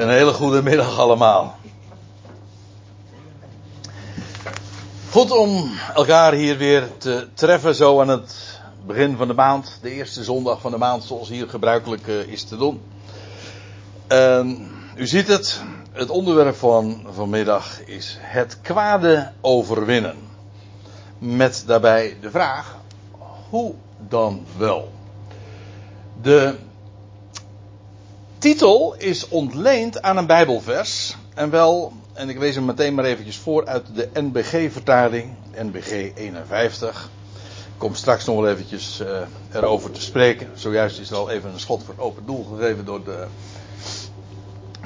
Een hele goede middag allemaal. Goed om elkaar hier weer te treffen, zo aan het begin van de maand. De eerste zondag van de maand, zoals hier gebruikelijk eh, is te doen. u ziet het, het onderwerp van vanmiddag is het kwade overwinnen. Met daarbij de vraag, hoe dan wel? De titel is ontleend aan een Bijbelvers. En wel, en ik lees hem meteen maar eventjes voor uit de NBG-vertaling, NBG 51. Ik kom straks nog wel eventjes uh, erover te spreken. Zojuist is er al even een schot voor open doel gegeven door, de,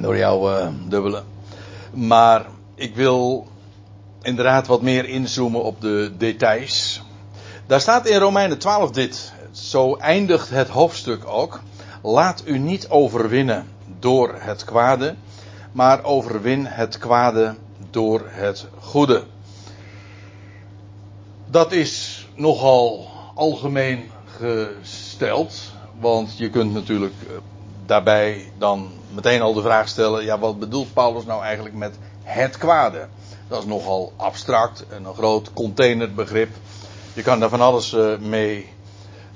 door jouw uh, dubbele. Maar ik wil inderdaad wat meer inzoomen op de details. Daar staat in Romeinen 12 dit. Zo eindigt het hoofdstuk ook. Laat u niet overwinnen door het kwade, maar overwin het kwade door het goede. Dat is nogal algemeen gesteld, want je kunt natuurlijk eh, daarbij dan meteen al de vraag stellen: ja, wat bedoelt Paulus nou eigenlijk met het kwade? Dat is nogal abstract en een groot containerbegrip. Je kan daar van alles eh, mee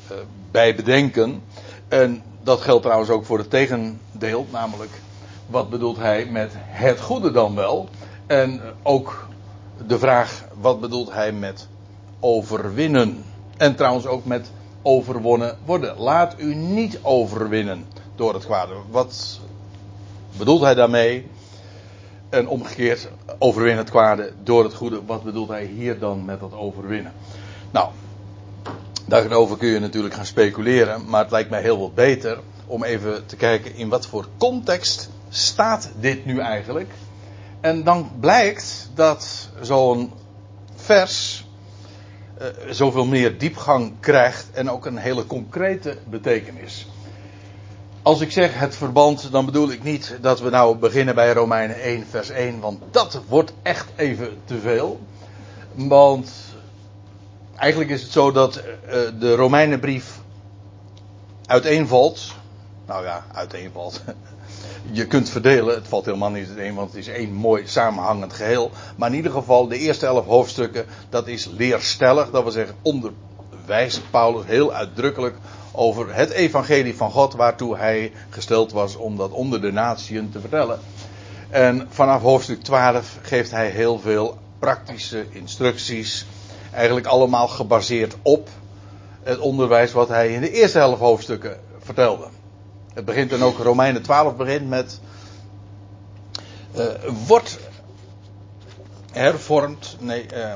eh, bij bedenken. En dat geldt trouwens ook voor het tegendeel, namelijk wat bedoelt hij met het goede dan wel? En ook de vraag wat bedoelt hij met overwinnen? En trouwens ook met overwonnen worden. Laat u niet overwinnen door het kwade. Wat bedoelt hij daarmee? En omgekeerd, overwin het kwade door het goede. Wat bedoelt hij hier dan met dat overwinnen? Nou, Daarover kun je natuurlijk gaan speculeren, maar het lijkt mij heel wat beter om even te kijken in wat voor context staat dit nu eigenlijk. En dan blijkt dat zo'n vers uh, zoveel meer diepgang krijgt en ook een hele concrete betekenis. Als ik zeg het verband, dan bedoel ik niet dat we nou beginnen bij Romeinen 1, vers 1, want dat wordt echt even te veel. Want Eigenlijk is het zo dat uh, de Romeinenbrief uiteenvalt. Nou ja, uiteenvalt. Je kunt verdelen, het valt helemaal niet uiteen, want het is één mooi samenhangend geheel. Maar in ieder geval, de eerste elf hoofdstukken, dat is leerstellig. Dat wil zeggen, onderwijst Paulus heel uitdrukkelijk over het evangelie van God, waartoe hij gesteld was om dat onder de natieën te vertellen. En vanaf hoofdstuk 12 geeft hij heel veel praktische instructies Eigenlijk allemaal gebaseerd op het onderwijs wat hij in de eerste helft hoofdstukken vertelde. Het begint dan ook, Romeinen 12 begint met. Uh, wordt hervormd. Nee, uh,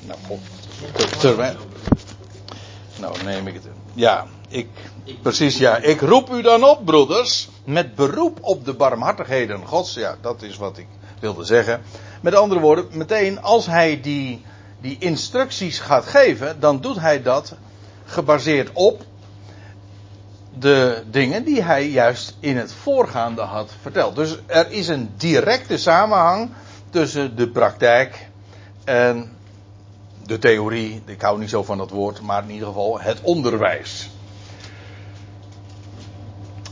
nou, god. Terwijl. Nou, neem ik het. Ja, ik. Precies, ja. Ik roep u dan op, broeders. Met beroep op de barmhartigheden Gods. Ja, dat is wat ik wilde zeggen. Met andere woorden, meteen als hij die die instructies gaat geven, dan doet hij dat gebaseerd op de dingen die hij juist in het voorgaande had verteld. Dus er is een directe samenhang tussen de praktijk en de theorie. Ik hou niet zo van dat woord, maar in ieder geval het onderwijs.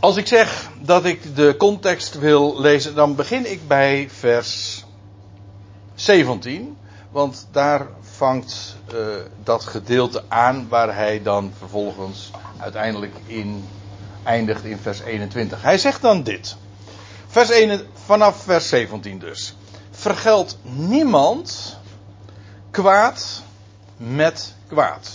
Als ik zeg dat ik de context wil lezen, dan begin ik bij vers 17. Want daar vangt uh, dat gedeelte aan waar hij dan vervolgens uiteindelijk in eindigt in vers 21. Hij zegt dan dit. Vers 1, vanaf vers 17 dus. Vergeld niemand kwaad met kwaad.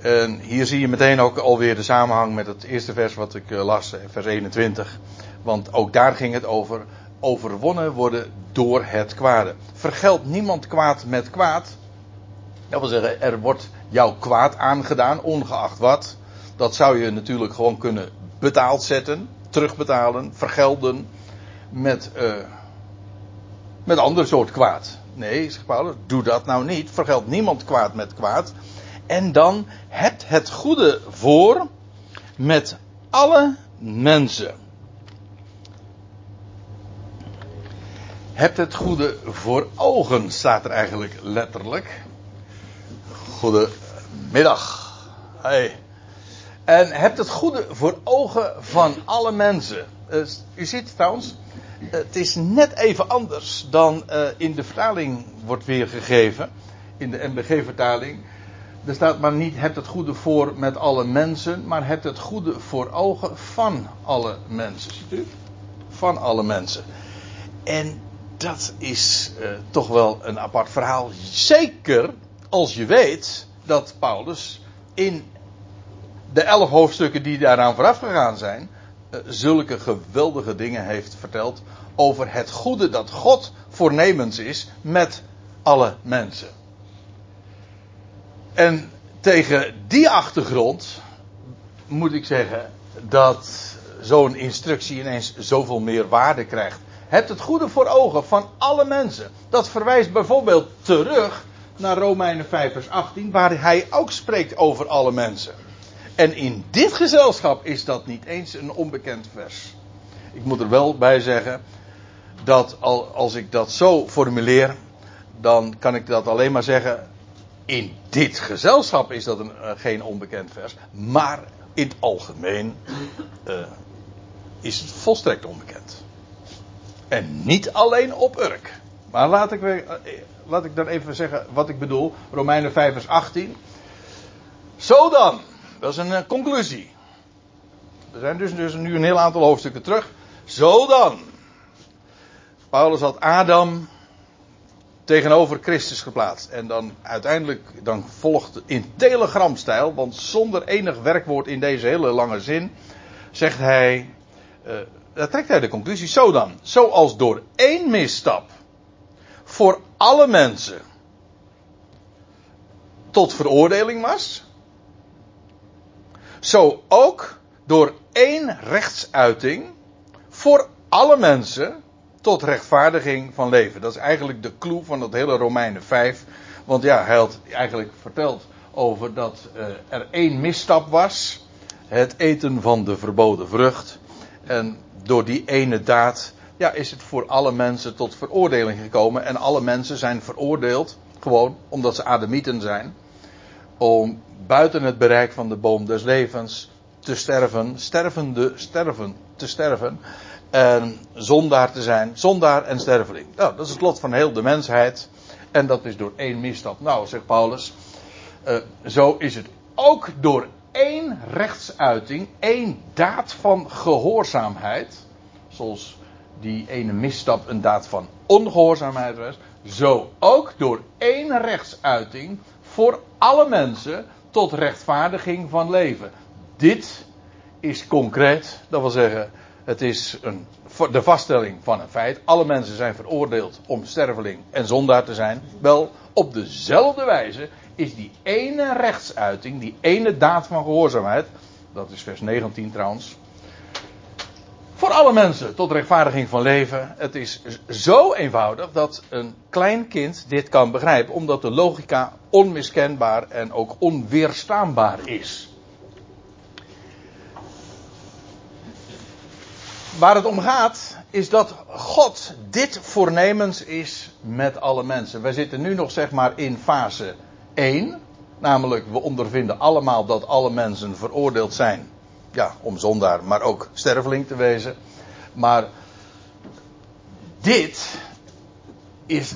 En hier zie je meteen ook alweer de samenhang met het eerste vers wat ik eh, las, vers 21. Want ook daar ging het over overwonnen worden door het kwade. Vergeld niemand kwaad met kwaad. Dat wil zeggen, er wordt jou kwaad aangedaan, ongeacht wat. Dat zou je natuurlijk gewoon kunnen betaald zetten, terugbetalen, vergelden met, uh, met ander soort kwaad. Nee, zegt Paulus, doe dat nou niet. Vergeld niemand kwaad met kwaad. En dan hebt het goede voor met alle mensen. Hebt het goede voor ogen, staat er eigenlijk letterlijk. Goedemiddag. Hey. En hebt het goede voor ogen van alle mensen. Uh, u ziet trouwens, het is net even anders dan uh, in de vertaling wordt weergegeven. In de MBG-vertaling. Er staat maar niet hebt het goede voor met alle mensen, maar hebt het goede voor ogen van alle mensen. Ziet u? Van alle mensen. En dat is uh, toch wel een apart verhaal. Zeker als je weet dat Paulus in de elf hoofdstukken die daaraan vooraf gegaan zijn, uh, zulke geweldige dingen heeft verteld over het goede dat God voornemens is met alle mensen. En tegen die achtergrond moet ik zeggen dat zo'n instructie ineens zoveel meer waarde krijgt. Hebt het goede voor ogen van alle mensen. Dat verwijst bijvoorbeeld terug naar Romeinen 5 vers 18, waar hij ook spreekt over alle mensen. En in dit gezelschap is dat niet eens een onbekend vers. Ik moet er wel bij zeggen dat als ik dat zo formuleer, dan kan ik dat alleen maar zeggen. In dit gezelschap is dat een, uh, geen onbekend vers, maar in het algemeen uh, is het volstrekt onbekend. En niet alleen op Urk. Maar laat ik, uh, laat ik dan even zeggen wat ik bedoel. Romeinen 5 vers 18. Zo dan. Dat is een conclusie. Er zijn dus, dus nu een heel aantal hoofdstukken terug. Zo dan. Paulus had Adam tegenover Christus geplaatst. En dan uiteindelijk dan volgt in telegramstijl, want zonder enig werkwoord in deze hele lange zin, zegt hij, uh, daar trekt hij de conclusie zo dan. Zoals door één misstap voor alle mensen tot veroordeling was, zo ook door één rechtsuiting voor alle mensen tot rechtvaardiging van leven. Dat is eigenlijk de clue van dat hele Romeinen 5. Want ja, hij had eigenlijk verteld over dat uh, er één misstap was. Het eten van de verboden vrucht. En door die ene daad ja, is het voor alle mensen tot veroordeling gekomen. En alle mensen zijn veroordeeld, gewoon omdat ze ademieten zijn. Om buiten het bereik van de boom des levens te sterven, stervende sterven, te sterven en zondaar te zijn, zondaar en sterveling. Nou, dat is het lot van heel de mensheid. En dat is door één misstap. Nou, zegt Paulus, uh, zo is het ook door één rechtsuiting, één daad van gehoorzaamheid, zoals die ene misstap een daad van ongehoorzaamheid was, zo ook door één rechtsuiting voor alle mensen tot rechtvaardiging van leven. Dit is concreet, dat wil zeggen, het is een, de vaststelling van een feit. Alle mensen zijn veroordeeld om sterveling en zondaar te zijn. Wel, op dezelfde wijze is die ene rechtsuiting, die ene daad van gehoorzaamheid, dat is vers 19 trouwens, voor alle mensen tot rechtvaardiging van leven. Het is zo eenvoudig dat een klein kind dit kan begrijpen, omdat de logica onmiskenbaar en ook onweerstaanbaar is. waar het om gaat, is dat God dit voornemens is met alle mensen. Wij zitten nu nog zeg maar in fase 1. Namelijk, we ondervinden allemaal dat alle mensen veroordeeld zijn. Ja, om zondaar, maar ook sterveling te wezen. Maar dit is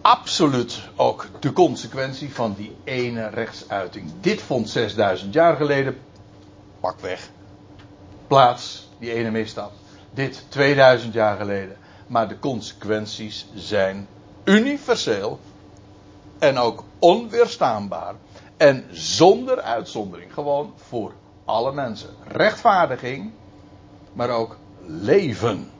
absoluut ook de consequentie van die ene rechtsuiting. Dit vond 6000 jaar geleden, pak weg, plaats, die ene misstap dit 2000 jaar geleden. Maar de consequenties zijn universeel en ook onweerstaanbaar. En zonder uitzondering. Gewoon voor alle mensen. Rechtvaardiging, maar ook leven.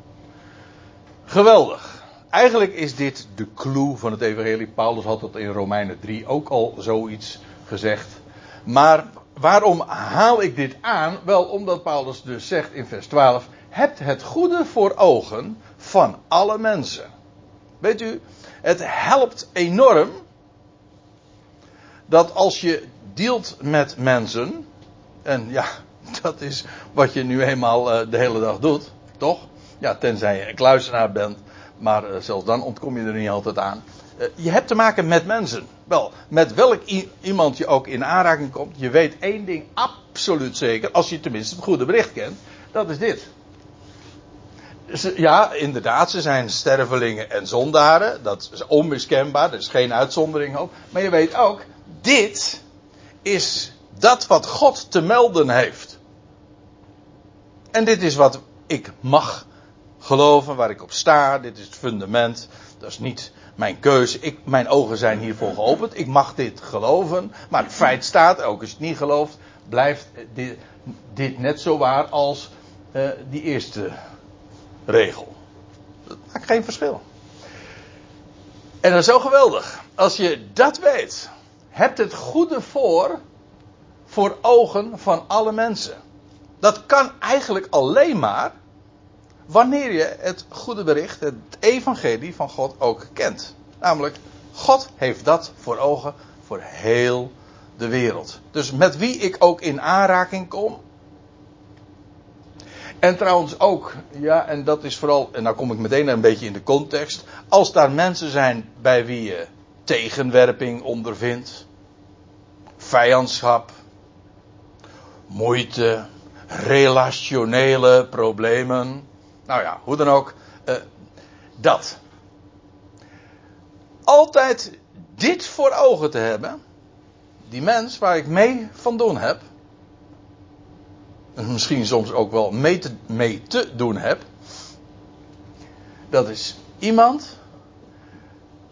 Geweldig. Eigenlijk is dit de clue van het evangelie. Paulus had dat in Romeinen 3 ook al zoiets gezegd. Maar waarom haal ik dit aan? Wel omdat Paulus dus zegt in vers 12: hebt het goede voor ogen van alle mensen. Weet u, het helpt enorm dat als je dealt met mensen, en ja, dat is wat je nu eenmaal uh, de hele dag doet, toch? Ja, tenzij je een kluisenaar bent, maar uh, zelfs dan ontkom je er niet altijd aan. Uh, je hebt te maken met mensen. Wel, met welk iemand je ook in aanraking komt, je weet één ding absoluut zeker, als je tenminste het goede bericht kent, dat is dit. Ja, inderdaad, ze zijn stervelingen en zondaren. Dat is onmiskenbaar, er is geen uitzondering op. Maar je weet ook, dit is dat wat God te melden heeft. En dit is wat ik mag geloven, waar ik op sta. Dit is het fundament. Dat is niet mijn keuze. Ik, mijn ogen zijn hiervoor geopend. Ik mag dit geloven. Maar het feit staat, ook als je het niet gelooft, blijft dit, net zo waar als uh, die eerste regel. Dat maakt geen verschil. En dat is zo geweldig. Als je dat weet, hebt het goede voor, voor ogen van alle mensen. Dat kan eigenlijk alleen maar wanneer je het goede bericht, het evangelie van God ook kent. Namelijk, God heeft dat voor ogen voor heel de wereld. Dus met wie ik ook in aanraking kom. En trouwens ook, ja, en dat is vooral, en nou kom ik meteen een beetje in de context. Als daar mensen zijn bij wie je tegenwerping ondervindt, vijandschap, moeite, relationele problemen. Nou ja, hoe dan ook. Uh, dat. Altijd dit voor ogen te hebben. Die mens waar ik mee van doen heb. En misschien soms ook wel mee te, mee te doen heb. Dat is iemand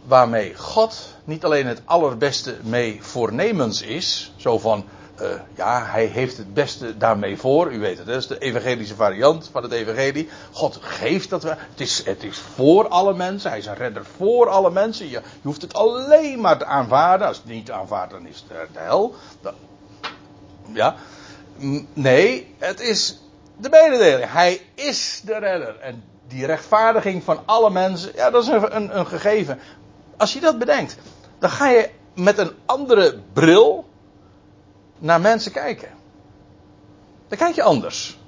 waarmee God niet alleen het allerbeste mee voornemens is. Zo van, uh, ja, hij heeft het beste daarmee voor. U weet het, dat is de evangelische variant van het evangelie. God geeft dat we. Het is, het is voor alle mensen. Hij is een redder voor alle mensen. Je, je hoeft het alleen maar te aanvaarden. Als het niet aanvaardt, dan is het de hel. Ja. Nee, het is de mededeling. Hij is de redder. En die rechtvaardiging van alle mensen, ja, dat is een, een, een gegeven. Als je dat bedenkt, dan ga je met een andere bril naar mensen kijken. Dan kijk je anders.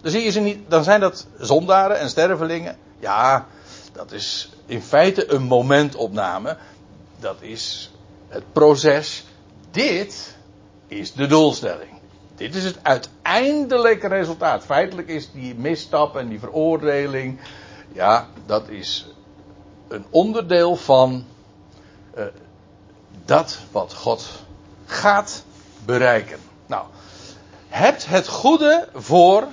Dan, zie je ze niet, dan zijn dat zondaren en stervelingen. Ja, dat is in feite een momentopname. Dat is het proces. Dit is de doelstelling. Dit is het uiteindelijke resultaat. Feitelijk is die misstap en die veroordeling. Ja, dat is een onderdeel van uh, dat wat God gaat bereiken. Nou, hebt het goede voor,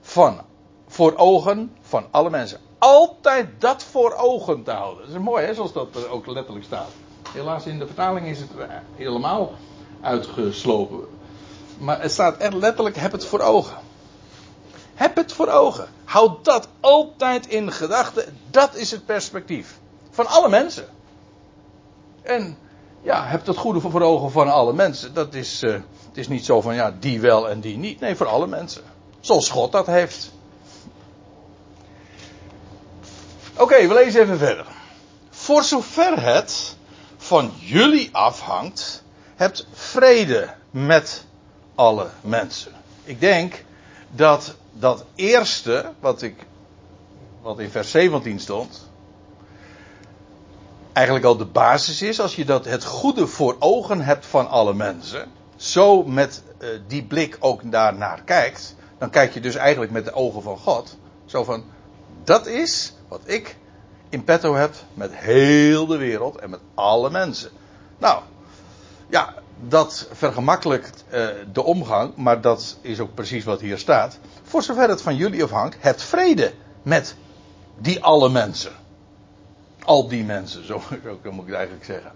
van, voor ogen van alle mensen. Altijd dat voor ogen te houden. Dat is mooi, hè, zoals dat er ook letterlijk staat. Helaas in de vertaling is het helemaal uitgeslopen. Maar het staat echt letterlijk: heb het voor ogen. Heb het voor ogen. Houd dat altijd in gedachten. Dat is het perspectief. Van alle mensen. En ja, heb het goede voor ogen van alle mensen. Dat is, uh, het is niet zo van ja, die wel en die niet. Nee, voor alle mensen. Zoals God dat heeft. Oké, we lezen even verder. Voor zover het van jullie afhangt, hebt vrede met alle mensen. Ik denk dat dat eerste, wat, ik, wat in vers 17 stond, eigenlijk al de basis is. Als je dat het goede voor ogen hebt van alle mensen, zo met uh, die blik ook daarnaar kijkt, dan kijk je dus eigenlijk met de ogen van God. Zo van, dat is wat ik in petto heb met heel de wereld en met alle mensen. Nou, ja, dat vergemakkelijkt uh, de omgang, maar dat is ook precies wat hier staat. Voor zover het van jullie afhangt, hebt vrede met die alle mensen. Al die mensen, zo, moet ik het eigenlijk zeggen.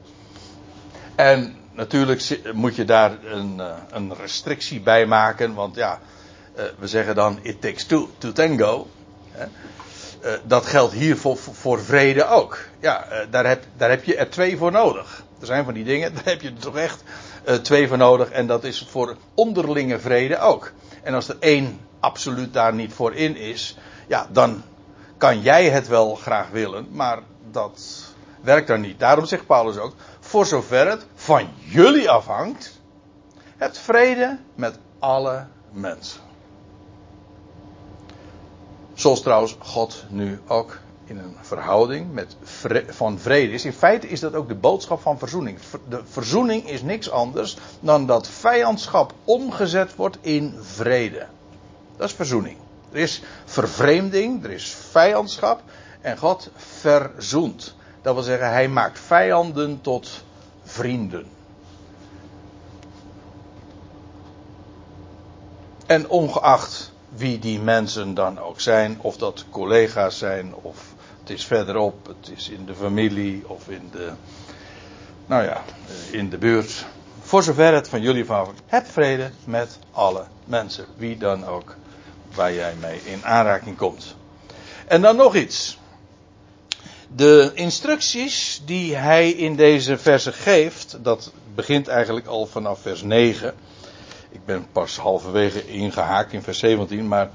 En natuurlijk moet je daar een, eh, een restrictie bij maken, want ja, uh, we zeggen dan it takes two to tango. Uh, dat geldt hier voor, voor vrede ook. Ja, daar, heb, daar heb je er twee voor nodig. Er zijn van die dingen, daar heb je er toch echt twee voor nodig. En dat is voor onderlinge vrede ook. En als er één absoluut daar niet voor in is, ja, dan kan jij het wel graag willen, maar dat werkt daar niet. Daarom zegt Paulus ook: voor zover het van jullie afhangt, het vrede met alle mensen. Zoals trouwens God nu ook in een verhouding met van vrede is. In feite is dat ook de boodschap van verzoening. De verzoening is niks anders dan dat vijandschap omgezet wordt in vrede. Dat is verzoening. Er is vervreemding, er is vijandschap en God verzoent. Dat wil zeggen, hij maakt vijanden tot vrienden. En ongeacht wie die mensen dan ook zijn, of dat collega's zijn, of het is verderop, het is in de familie of in de, nou ja, in de buurt. Voor zover het van jullie van heb vrede met alle mensen, wie dan ook, waar jij mee in aanraking komt. En dan nog iets. De instructies die hij in deze verse geeft, dat begint eigenlijk al vanaf vers 9 ik ben pas halverwege ingehaakt in vers 17, maar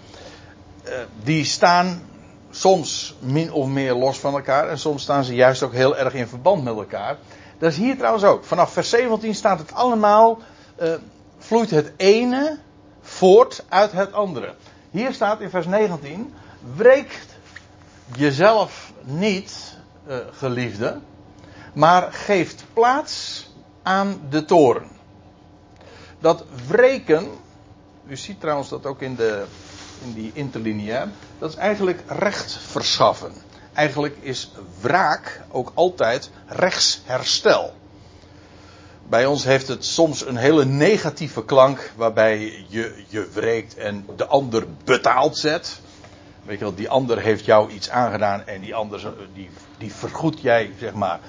uh, die staan soms min of meer los van elkaar en soms staan ze juist ook heel erg in verband met elkaar. Dat is hier trouwens ook. Vanaf vers 17 staat het allemaal, uh, vloeit het ene voort uit het andere. Hier staat in vers 19, wreekt jezelf niet, uh, geliefde, maar geeft plaats aan de toren dat wreken, u ziet trouwens dat ook in, de, in die interlineair, dat is eigenlijk recht verschaffen. Eigenlijk is wraak ook altijd rechtsherstel. Bij ons heeft het soms een hele negatieve klank waarbij je je wreekt en de ander betaald zet. Weet je wel, die ander heeft jou iets aangedaan en die ander die, die vergoed jij zeg maar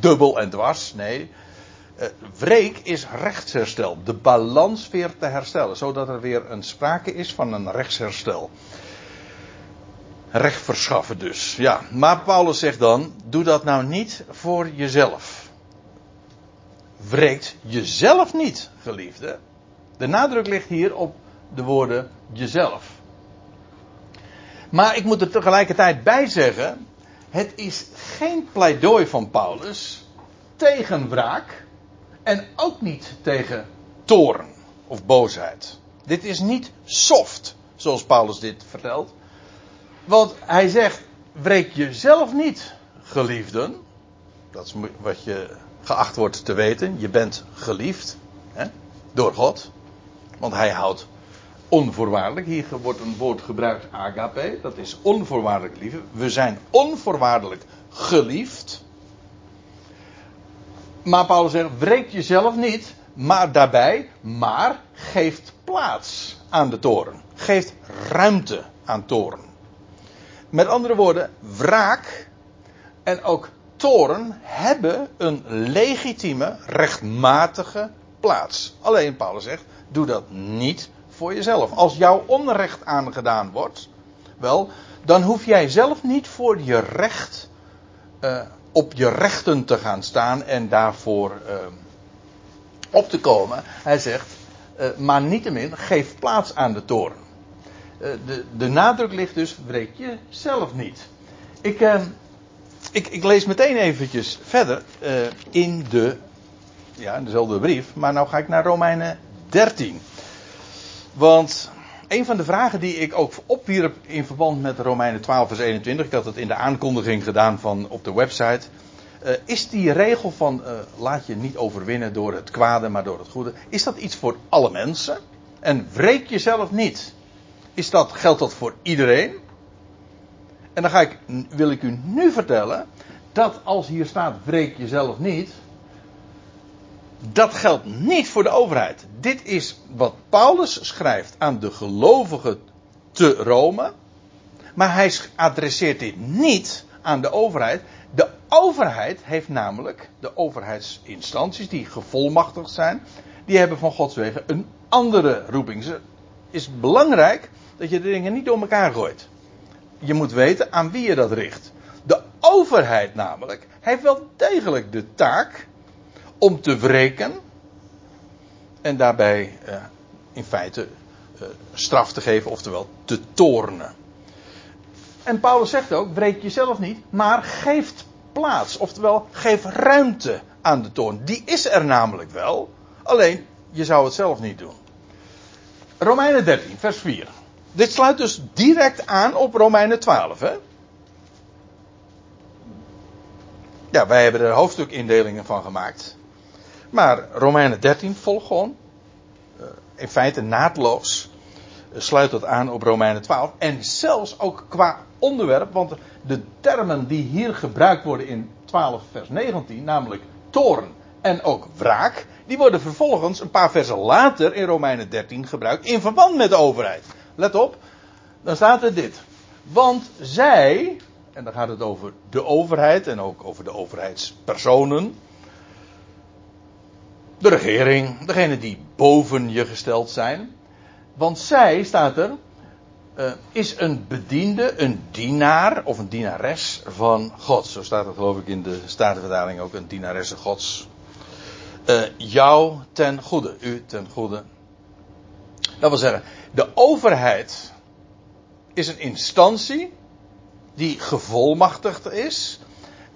dubbel en dwars. Nee, uh, wreek is rechtsherstel. De balans weer te herstellen. Zodat er weer een sprake is van een rechtsherstel. Recht verschaffen dus. Ja, maar Paulus zegt dan: doe dat nou niet voor jezelf. Wreekt jezelf niet, geliefde. De nadruk ligt hier op de woorden jezelf. Maar ik moet er tegelijkertijd bij zeggen: het is geen pleidooi van Paulus tegen wraak. En ook niet tegen toorn of boosheid. Dit is niet soft, zoals Paulus dit vertelt. Want hij zegt: wreek jezelf niet, geliefden. Dat is wat je geacht wordt te weten. Je bent geliefd hè, door God. Want hij houdt onvoorwaardelijk. Hier wordt een woord gebruikt, agape. Dat is onvoorwaardelijk liefde. We zijn onvoorwaardelijk geliefd. Maar Paulus zegt, wreek jezelf niet, maar daarbij, maar geeft plaats aan de toren. Geeft ruimte aan toren. Met andere woorden, wraak en ook toren hebben een legitieme, rechtmatige plaats. Alleen Paulus zegt, doe dat niet voor jezelf. Als jouw onrecht aangedaan wordt, wel, dan hoef jij zelf niet voor je recht uh, op je rechten te gaan staan en daarvoor uh, op te komen. Hij zegt, uh, maar niettemin, geef plaats aan de toren. De, de nadruk ligt dus, breek je zelf niet. Ik, ik, ik, lees meteen eventjes verder in de, ja, in dezelfde brief, maar nou ga ik naar Romeinen 13. Want een van de vragen die ik ook opwierp in verband met Romeinen 12 vers 21, ik had het in de aankondiging gedaan van op de website, uh, is die regel van uh, laat je niet overwinnen door het kwade, maar door het goede, is dat iets voor alle mensen? En wreek jezelf niet. Is dat, geldt dat voor iedereen? En dan ga ik, wil ik u nu vertellen dat als hier staat wreek jezelf niet, dat geldt niet voor de overheid. Dit is wat Paulus schrijft aan de gelovigen te Rome. Maar hij adresseert dit niet aan de overheid. De overheid heeft namelijk, de overheidsinstanties die gevolmachtigd zijn, die hebben van Gods wegen een andere roeping. Het is belangrijk dat je de dingen niet door elkaar gooit. Je moet weten aan wie je dat richt. De overheid namelijk heeft wel degelijk de taak om te wreken. En daarbij uh, in feite uh, straf te geven, oftewel te tornen. En Paulus zegt ook: wreek jezelf niet, maar geeft plaats. Oftewel, geef ruimte aan de toorn. Die is er namelijk wel, alleen je zou het zelf niet doen. Romeinen 13, vers 4. Dit sluit dus direct aan op Romeinen 12. Hè? Ja, wij hebben er hoofdstukindelingen van gemaakt. Maar Romeinen 13 volgt gewoon, in feite naadloos, sluit dat aan op Romeinen 12. En zelfs ook qua onderwerp, want de termen die hier gebruikt worden in 12 vers 19, namelijk toorn en ook wraak, die worden vervolgens een paar versen later in Romeinen 13 gebruikt in verband met de overheid. Let op, dan staat er dit. Want zij, en dan gaat het over de overheid en ook over de overheidspersonen, de regering, degene die boven je gesteld zijn. Want zij, staat er, uh, is een bediende, een dienaar of een dienares van God. Zo staat het geloof ik in de Statenvertaling ook, een dienaresse Gods. Uh, jou ten goede, u ten goede. Dat wil zeggen, de overheid is een instantie die gevolmachtigd is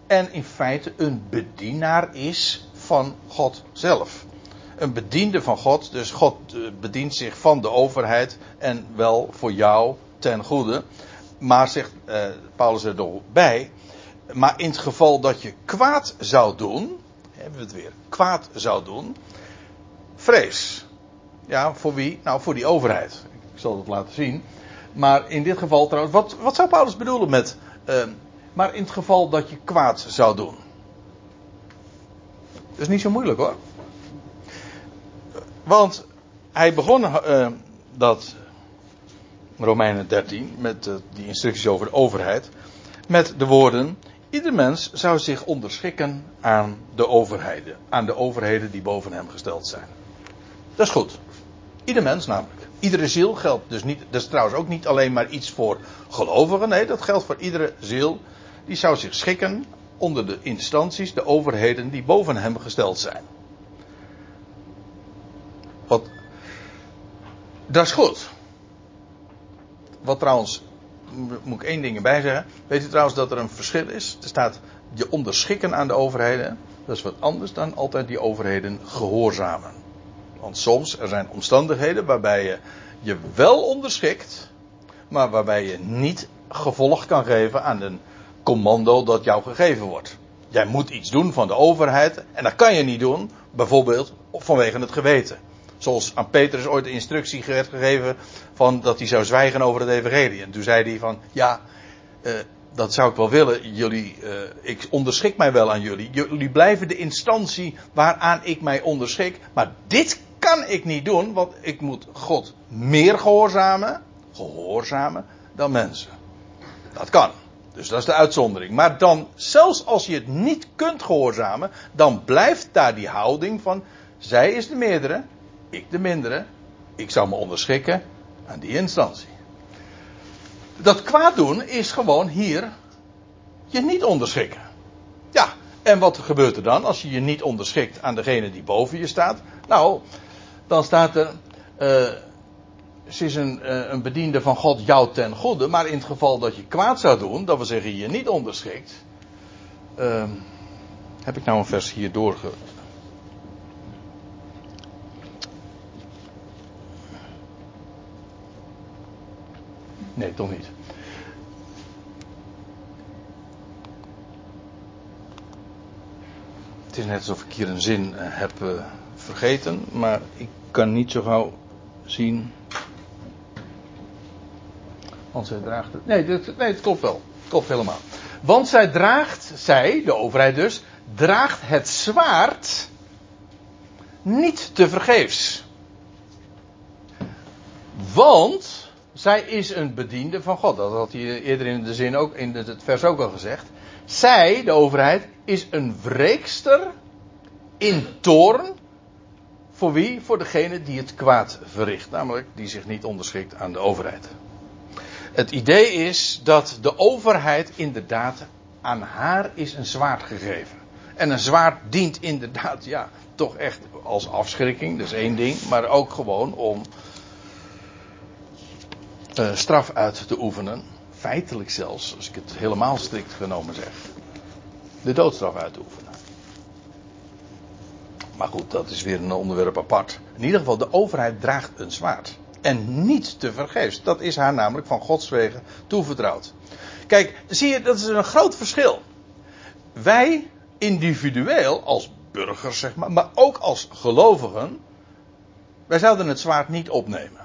en in feite een bedienaar is van God zelf. Een bediende van God, dus God eh, bedient zich van de overheid en wel voor jou ten goede. Maar zegt eh, Paulus er nog bij, maar in het geval dat je kwaad zou doen, hebben we het weer, kwaad zou doen, vrees. Ja, voor wie? Nou, voor die overheid. Ik zal het laten zien. Maar in dit geval trouwens, wat, wat zou Paulus bedoelen met, uh, maar in het geval dat je kwaad zou doen? Dat is niet zo moeilijk hoor. Want hij begon uh, dat Romeinen 13 met uh, die instructies over de overheid met de woorden: ieder mens zou zich onderschikken aan de overheden, aan de overheden die boven hem gesteld zijn. Dat is goed. Ieder mens namelijk. Iedere ziel geldt dus niet. Dat is trouwens ook niet alleen maar iets voor gelovigen. Nee, dat geldt voor iedere ziel. Die zou zich schikken onder de instanties, de overheden die boven hem gesteld zijn. Wat. Dat is goed. Wat trouwens. Moet ik één ding erbij zeggen. Weet u trouwens dat er een verschil is? Er staat je onderschikken aan de overheden. Dat is wat anders dan altijd die overheden gehoorzamen. Want soms er zijn omstandigheden waarbij je je wel onderschikt, maar waarbij je niet gevolg kan geven aan een commando dat jou gegeven wordt. Jij moet iets doen van de overheid en dat kan je niet doen, bijvoorbeeld vanwege het geweten. Zoals aan Petrus ooit de instructie werd gegeven van dat hij zou zwijgen over het evangelie. En toen zei hij van, ja, uh, dat zou ik wel willen. Jullie, uh, ik onderschik mij wel aan jullie. Jullie blijven de instantie waaraan ik mij onderschik. Maar dit kan ik niet doen, want ik moet God meer gehoorzamen, gehoorzamen dan mensen. Dat kan. Dus dat is de uitzondering. Maar dan, zelfs als je het niet kunt gehoorzamen, dan blijft daar die houding van, zij is de meerdere, ik de mindere, ik zou me onderschikken aan die instantie. Dat kwaad doen is gewoon hier je niet onderschikken. Ja, en wat gebeurt er dan als je je niet onderschikt aan degene die boven je staat? Nou, dan staat er. Uh, ze is een, uh, een, bediende van God jou ten goede, maar in het geval dat je kwaad zou doen, dat we zeggen je niet onderschikt. Uh, heb ik nou een vers hier doorge. Nee, toch niet. Het is net alsof ik hier een zin heb vergeten, maar ik kan niet zo gauw zien. Want zij draagt het. Nee, dat, het klopt wel. Het klopt helemaal. Want zij draagt, zij, de overheid dus, draagt het zwaard niet te vergeefs. Want zij is een bediende van God. Dat had hij eerder in de zin ook, in het vers ook al gezegd. Zij, de overheid, is een wreekster in toorn voor wie? Voor degene die het kwaad verricht, namelijk die zich niet onderschikt aan de overheid. Het idee is dat de overheid inderdaad aan haar is een zwaard gegeven. En een zwaard dient inderdaad, ja, toch echt als afschrikking, dat is één ding, maar ook gewoon om uh, straf uit te oefenen. Feitelijk zelfs, als ik het helemaal strikt genomen zeg. De doodstraf uit te oefenen. Maar goed, dat is weer een onderwerp apart. In ieder geval, de overheid draagt een zwaard. En niet te vergeefs. Dat is haar namelijk van Gods wegen toevertrouwd. Kijk, zie je, dat is een groot verschil. Wij individueel, als burgers zeg maar, maar ook als gelovigen, wij zouden het zwaard niet opnemen.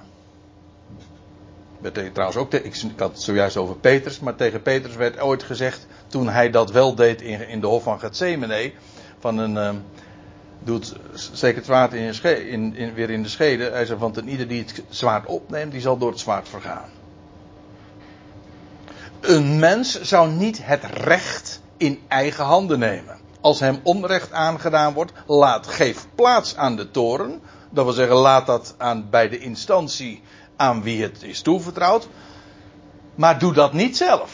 Werd trouwens ook, ik, had het zojuist over Petrus, maar tegen Petrus werd ooit gezegd, toen hij dat wel deed in, in de hof van Gethsemane, van een, uh, doet zeker het zwaard in, in, weer in de schede. Hij zei, want een ieder die het zwaard opneemt, die zal door het zwaard vergaan. Een mens zou niet het recht in eigen handen nemen. Als hem onrecht aangedaan wordt, laat, geef plaats aan de toren. Dat wil zeggen, laat dat aan, bij de instantie aan wie het is toevertrouwd. Maar doe dat niet zelf.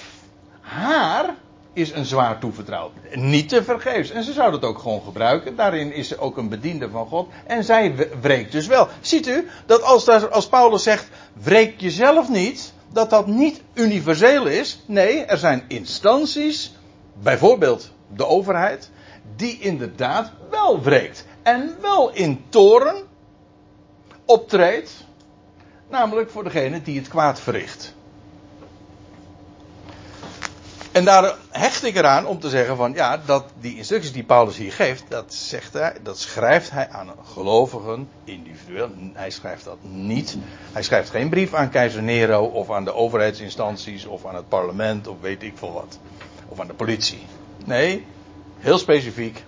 Haar is een zwaar toevertrouwd. Niet te vergeefs. En ze zou dat ook gewoon gebruiken. Daarin is ze ook een bediende van God. En zij wreekt dus wel. Ziet u dat als, als Paulus zegt: wreek jezelf niet. Dat dat niet universeel is. Nee, er zijn instanties. Bijvoorbeeld de overheid. Die inderdaad wel wreekt. En wel in toren optreedt. Namelijk voor degene die het kwaad verricht. En daar hecht ik eraan om te zeggen van ja, dat die instructies die Paulus hier geeft, dat zegt dat schrijft hij aan gelovigen individueel. Hij schrijft dat niet. Hij schrijft geen brief aan keizer Nero of aan de overheidsinstanties of aan het parlement of weet ik veel wat. Of aan de politie. Nee, heel specifiek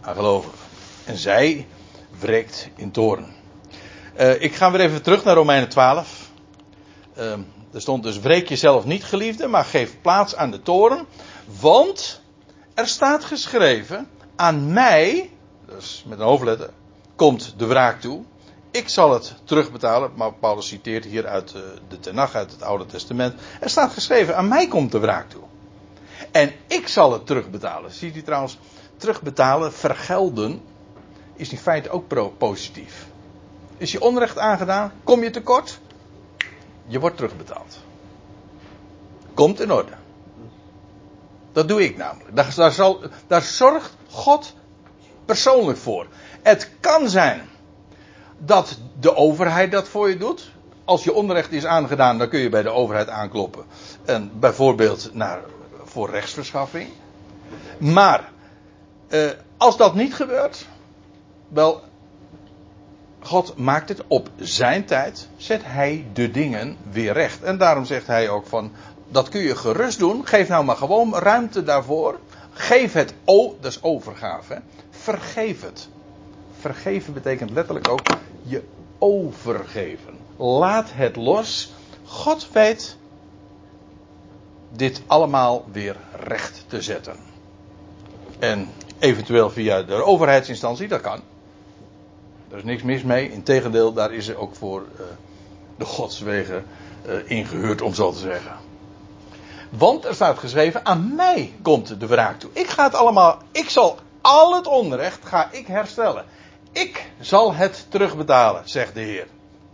aan gelovigen. En zij wreekt in toren. Uh, ik ga weer even terug naar Romeinen 12. Uh, er stond dus: wreek jezelf niet, geliefde, maar geef plaats aan de toren. Want er staat geschreven: aan mij, dus met een hoofdletter, komt de wraak toe. Ik zal het terugbetalen. Maar Paulus citeert hier uit eh, de Tenach, uit het Oude Testament. Er staat geschreven: aan mij komt de wraak toe. En ik zal het terugbetalen. Ziet u trouwens, terugbetalen, vergelden, is in feite ook positief. Is je onrecht aangedaan? Kom je tekort? Je wordt terugbetaald. Komt in orde. Dat doe ik namelijk. Daar, zal, daar zorgt God persoonlijk voor. Het kan zijn dat de overheid dat voor je doet. Als je onrecht is aangedaan, dan kun je bij de overheid aankloppen. En bijvoorbeeld naar, voor rechtsverschaffing. Maar eh, als dat niet gebeurt, wel, God maakt het op zijn tijd, zet hij de dingen weer recht. En daarom zegt hij ook van, dat kun je gerust doen, geef nou maar gewoon ruimte daarvoor. Geef het, o, dat is overgave, vergeef het. Vergeven betekent letterlijk ook je overgeven. Laat het los. God weet dit allemaal weer recht te zetten. En eventueel via de overheidsinstantie, dat kan. Er is niks mis mee. Integendeel, daar is er ook voor uh, de godswegen uh, ingehuurd, om zo te zeggen. Want er staat geschreven: aan mij komt de wraak toe. Ik ga het allemaal, ik zal al het onrecht ga ik herstellen. Ik zal het terugbetalen, zegt de Heer.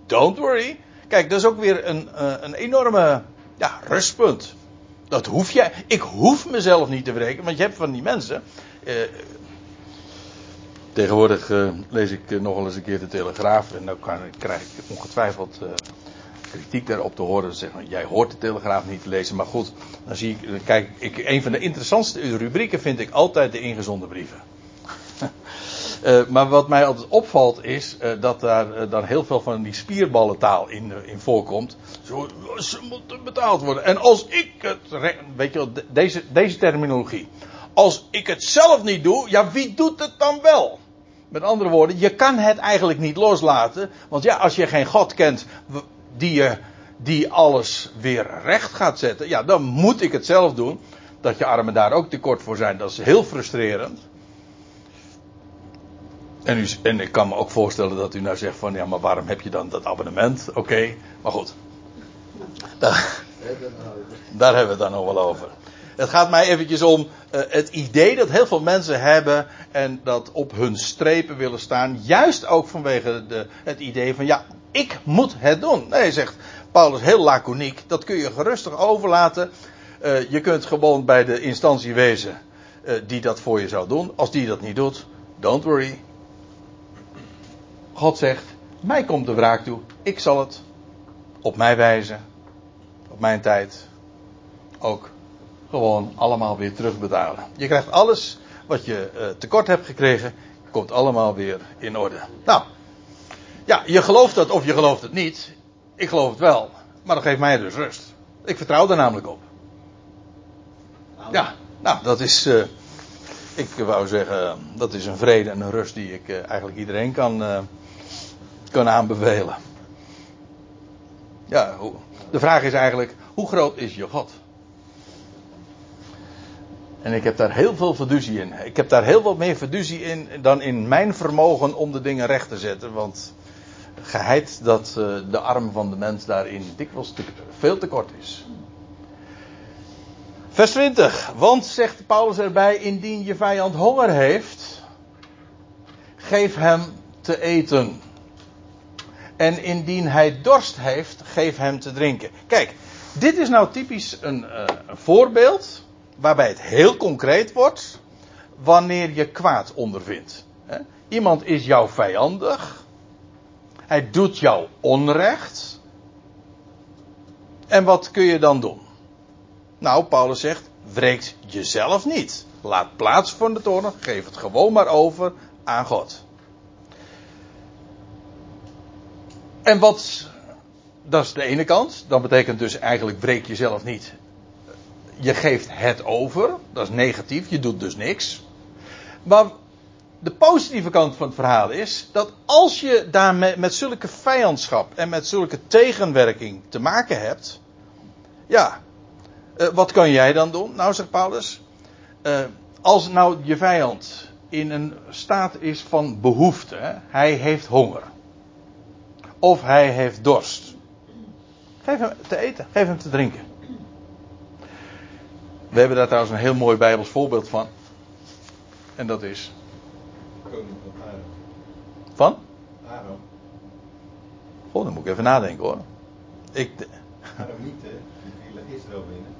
Don't worry. Kijk, dat is ook weer een, uh, een enorme ja, rustpunt. Dat hoef jij. Ik hoef mezelf niet te wreken, want je hebt van die mensen. Tegenwoordig uh, lees ik uh, nog wel eens een keer de Telegraaf en dan kan, krijg ik ongetwijfeld uh, kritiek daarop te horen. Zeggen, jij hoort de Telegraaf niet te lezen, maar goed, dan zie ik, kijk, ik, een van de interessantste rubrieken vind ik altijd de ingezonden brieven. maar wat mij altijd opvalt is dat daar dan heel veel van die spierballentaal in, in voorkomt. Zo, ze moeten betaald worden. En als ik het, weet je wel, deze, deze terminologie. Als ik het zelf niet doe, ja, wie doet het dan wel? Met andere woorden, je kan het eigenlijk niet loslaten. Want ja, als je geen God kent die, je, die alles weer recht gaat zetten, ja, dan moet ik het zelf doen. Dat je armen daar ook tekort voor zijn, dat is heel frustrerend. En, u, en ik kan me ook voorstellen dat u nou zegt van, ja, maar waarom heb je dan dat abonnement? Oké, maar goed. Daar, daar hebben we het dan nog wel over. Het gaat mij eventjes om uh, het idee dat heel veel mensen hebben en dat op hun strepen willen staan. Juist ook vanwege de, het idee van ja, ik moet het doen. Nee, zegt Paulus heel laconiek. Dat kun je gerustig overlaten. Uh, je kunt gewoon bij de instantie wezen uh, die dat voor je zou doen. Als die dat niet doet, don't worry. God zegt, mij komt de wraak toe. Ik zal het op mij wijzen. Op mijn tijd. Ook gewoon allemaal weer terugbetalen. Je krijgt alles wat je uh, tekort hebt gekregen, komt allemaal weer in orde. Nou, ja, je gelooft dat of je gelooft het niet. Ik geloof het wel. Maar dat geeft mij dus rust. Ik vertrouw daar namelijk op. Ja, nou, dat is. Uh, ik wou zeggen, dat is een vrede en een rust die ik uh, eigenlijk iedereen kan, kan aanbevelen. Ja, de vraag is eigenlijk: hoe groot is je God? En ik heb daar heel veel verduzie in. Ik heb daar heel wat meer verduzie in dan in mijn vermogen om de dingen recht te zetten. Want geheid dat uh, de arm van de mens daarin dikwijls te, veel te kort is. Vers 20. Want, zegt Paulus erbij, indien je vijand honger heeft, geef hem te eten. En indien hij dorst heeft, geef hem te drinken. Kijk, dit is nou typisch een, uh, een voorbeeld waarbij het heel concreet wordt wanneer je kwaad ondervindt. Iemand is jou vijandig. Hij doet jou onrecht. En wat kun je dan doen? Nou, Paulus zegt, wreekt jezelf niet. Laat plaats voor de toorn, geef het gewoon maar over aan God. En wat, dat is de ene kant. Dat betekent dus eigenlijk breek jezelf niet je geeft het over. Dat is negatief, je doet dus niks. Maar de positieve kant van het verhaal is dat als je daar met, zulke vijandschap en met zulke tegenwerking te maken hebt. Ja, uh, wat kan jij dan doen? Nou, zegt Paulus. Uh, als nou je vijand in een staat is van behoefte, hij heeft honger. Of hij heeft dorst. Geef hem te eten, geef hem te drinken. We hebben daar trouwens een heel mooi Bijbels voorbeeld van. En dat is. Van? Aaron. Goh, dan moet ik even nadenken hoor. Ik. Aaron niet, hè? Die Israël binnen.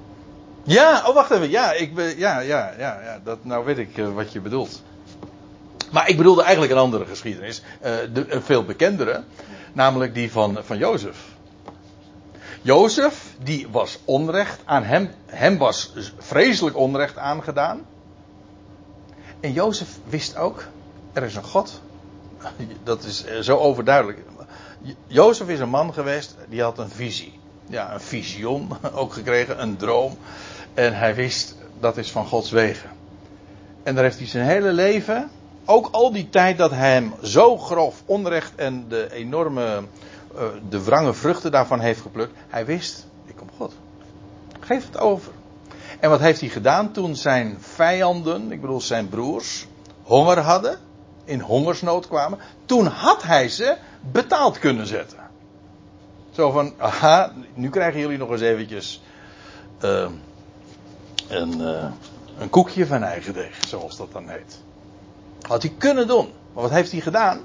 Ja, oh wacht even. Ja, ik ben, ja, ja, ja, ja, dat, nou weet ik uh, wat je bedoelt. Maar ik bedoelde eigenlijk een andere geschiedenis. Uh, de, een veel bekendere. Namelijk die van, van Jozef. Jozef, die was onrecht aan hem. Hem was vreselijk onrecht aangedaan. En Jozef wist ook, er is een God. Dat is eh, zo overduidelijk. Jozef is een man geweest, die had een visie. Ja, een visioen ook gekregen, een droom. En hij wist, dat is van Gods wegen. En daar heeft hij zijn hele leven, ook al die tijd dat hij hem zo grof onrecht en de enorme de wrange vruchten daarvan heeft geplukt. Hij wist, ik kom God. Geef het over. En wat heeft hij gedaan toen zijn vijanden, ik bedoel zijn broers, honger hadden, in hongersnood kwamen? Toen had hij ze betaald kunnen zetten. Zo van, aha, nu krijgen jullie nog eens eventjes uh, een, uh, een koekje van eigen deeg, zoals dat dan heet. Had hij kunnen doen. Maar wat heeft hij gedaan?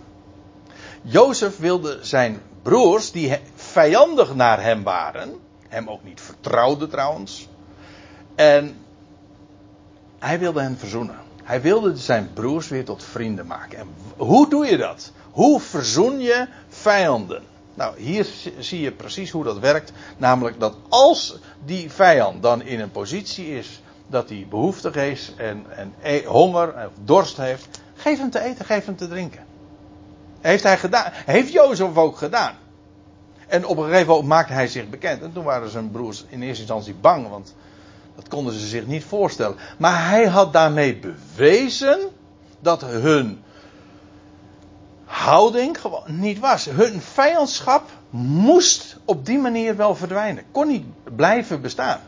Jozef wilde zijn broers die vijandig naar hem waren, hem ook niet vertrouwden trouwens. En hij wilde hen verzoenen. Hij wilde zijn broers weer tot vrienden maken. En hoe doe je dat? Hoe verzoen je vijanden? Nou, hier zie je precies hoe dat werkt. Namelijk dat als die vijand dan in een positie is dat hij behoeftig is en, en e- honger of dorst heeft, geef hem te eten, geef hem te drinken. Heeft hij gedaan. Heeft Jozef ook gedaan. En op een gegeven moment maakte hij zich bekend. En toen waren zijn broers in eerste instantie bang, want dat konden ze zich niet voorstellen. Maar hij had daarmee bewezen dat hun houding gewoon niet was. Hun vijandschap moest op die manier wel verdwijnen. Kon niet blijven bestaan.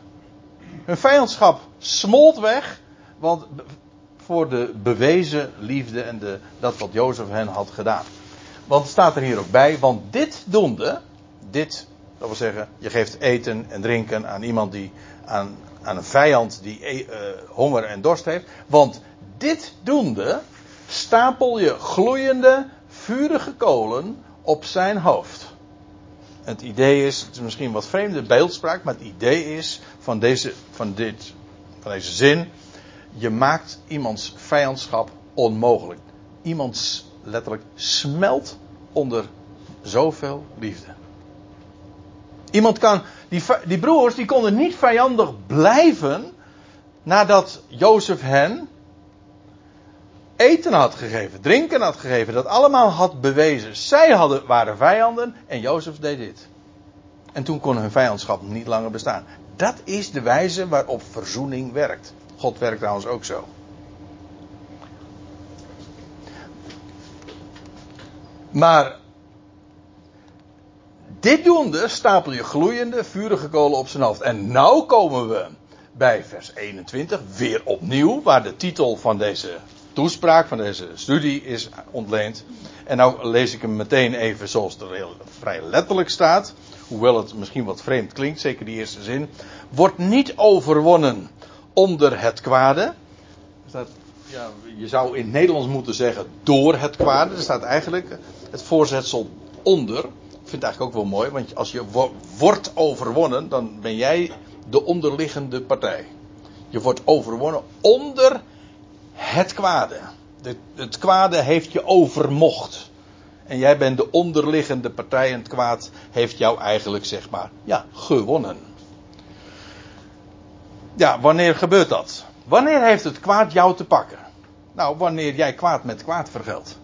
Hun vijandschap smolt weg, want voor de bewezen liefde en de, dat wat Jozef hen had gedaan. Want het staat er hier ook bij, want dit doende, dit, dat wil zeggen, je geeft eten en drinken aan iemand die, aan, aan een vijand die uh, honger en dorst heeft. Want dit doende, stapel je gloeiende, vurige kolen op zijn hoofd. Het idee is, het is misschien wat vreemde beeldspraak, maar het idee is van deze, van dit, van deze zin, je maakt iemands vijandschap onmogelijk. Iemands letterlijk smelt onder zoveel liefde. Iemand kan, die, die broers die konden niet vijandig blijven nadat Jozef hen eten had gegeven, drinken had gegeven, dat allemaal had bewezen. Zij hadden, waren vijanden en Jozef deed dit. En toen kon hun vijandschap niet langer bestaan. Dat is de wijze waarop verzoening werkt. God werkt trouwens ook zo. Maar dit doende stapel je gloeiende, vurige kolen op zijn hoofd. En nou komen we bij vers 21, weer opnieuw, waar de titel van deze toespraak, van deze studie is ontleend. En nou lees ik hem meteen even zoals het er heel vrij letterlijk staat. Hoewel het misschien wat vreemd klinkt, zeker die eerste zin. Wordt niet overwonnen onder het kwade. Staat, ja, je zou in het Nederlands moeten zeggen door het kwade. Er staat eigenlijk het voorzetsel onder. Ik vind het eigenlijk ook wel mooi, want als je wordt overwonnen, dan ben jij de onderliggende partij. Je wordt overwonnen onder het kwade. het kwade heeft je overmocht. En jij bent de onderliggende partij en het kwaad heeft jou eigenlijk, zeg maar, ja, gewonnen. Ja, wanneer gebeurt dat? Wanneer heeft het kwaad jou te pakken? Nou, wanneer jij kwaad met kwaad vergeldt.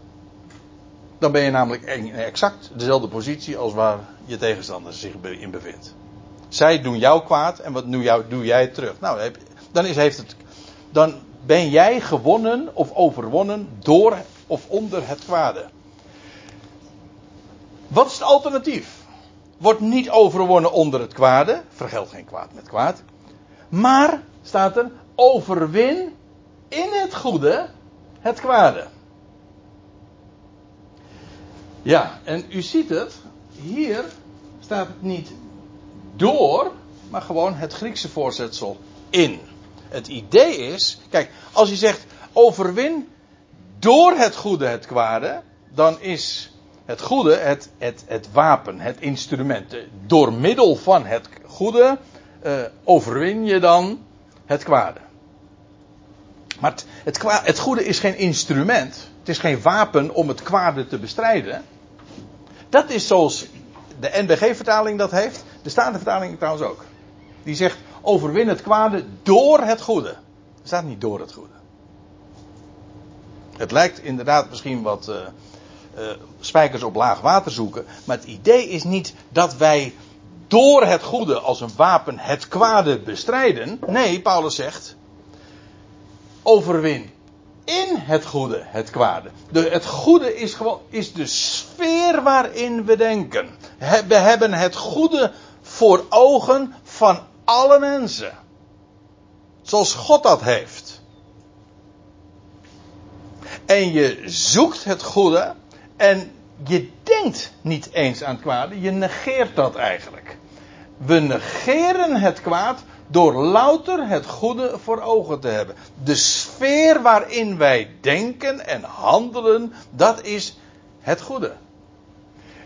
Dan ben je namelijk exact dezelfde positie als waar je tegenstander zich in bevindt. Zij doen jou kwaad en wat doe, doe jij terug? Nou, dan, is, heeft het, dan ben jij gewonnen of overwonnen door of onder het kwade. Wat is het alternatief? Wordt niet overwonnen onder het kwade, vergeld geen kwaad met kwaad. Maar, staat er, overwin in het goede het kwade. Ja, en u ziet het, hier staat het niet door, maar gewoon het Griekse voorzetsel in. Het idee is, kijk, als je zegt overwin door het goede het kwade, dan is het goede het, het, het wapen, het instrument. Door middel van het goede uh, overwin je dan het kwade. Maar het, het, het goede is geen instrument. Het is geen wapen om het kwade te bestrijden. Dat is zoals de NBG-vertaling dat heeft. De Statenvertaling trouwens ook. Die zegt overwin het kwade door het goede. Er staat niet door het goede. Het lijkt inderdaad misschien wat uh, uh, spijkers op laag water zoeken. Maar het idee is niet dat wij door het goede als een wapen het kwade bestrijden. Nee, Paulus zegt overwin in het goede het kwade. De, het goede is, gewoon, is de sfeer waarin we denken. We hebben het goede voor ogen van alle mensen. Zoals God dat heeft. En je zoekt het goede en je denkt niet eens aan het kwade, je negeert dat eigenlijk. We negeren het kwaad door louter het goede voor ogen te hebben. De sfeer waarin wij denken en handelen, dat is het goede.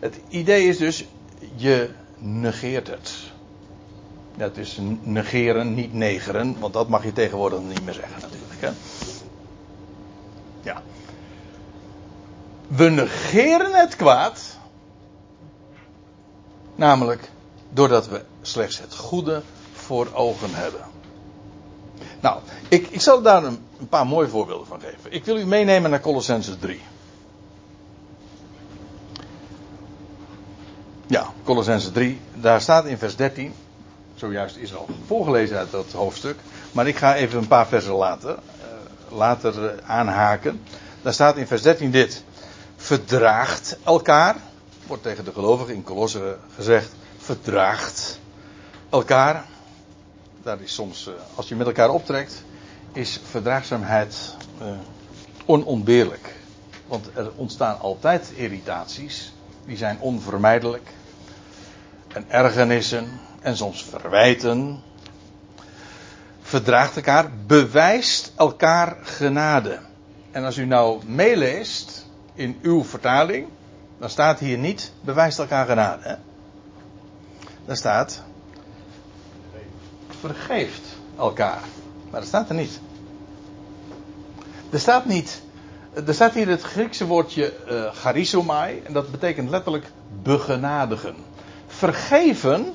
Het idee is dus, je negeert het. Dat is negeren, niet negeren, want dat mag je tegenwoordig niet meer zeggen natuurlijk. Hè? Ja. We negeren het kwaad, namelijk doordat we slechts het goede voor ogen hebben. Nou, ik, ik zal daar een, een, paar mooie voorbeelden van geven. Ik wil u meenemen naar Colossenses 3. Ja, Colossenses 3, daar staat in vers 13, zojuist is al voorgelezen uit dat hoofdstuk, maar ik ga even een paar versen later, uh, later uh, aanhaken. Daar staat in vers 13 dit. Verdraagt elkaar, wordt tegen de gelovigen in Colosse gezegd, verdraagt elkaar daar is soms, eh, als je met elkaar optrekt, is verdraagzaamheid uh, onontbeerlijk. Want er ontstaan altijd irritaties, die zijn onvermijdelijk. En ergernissen en soms verwijten. Verdraagt elkaar, bewijst elkaar genade. En als u nou meeleest in uw vertaling, dan staat hier niet bewijst elkaar genade. Hè? Dan staat vergeeft elkaar. Maar dat staat er niet. Er staat niet. Er staat hier het Griekse woordje uh, charizomai. En dat betekent letterlijk begenadigen. Vergeven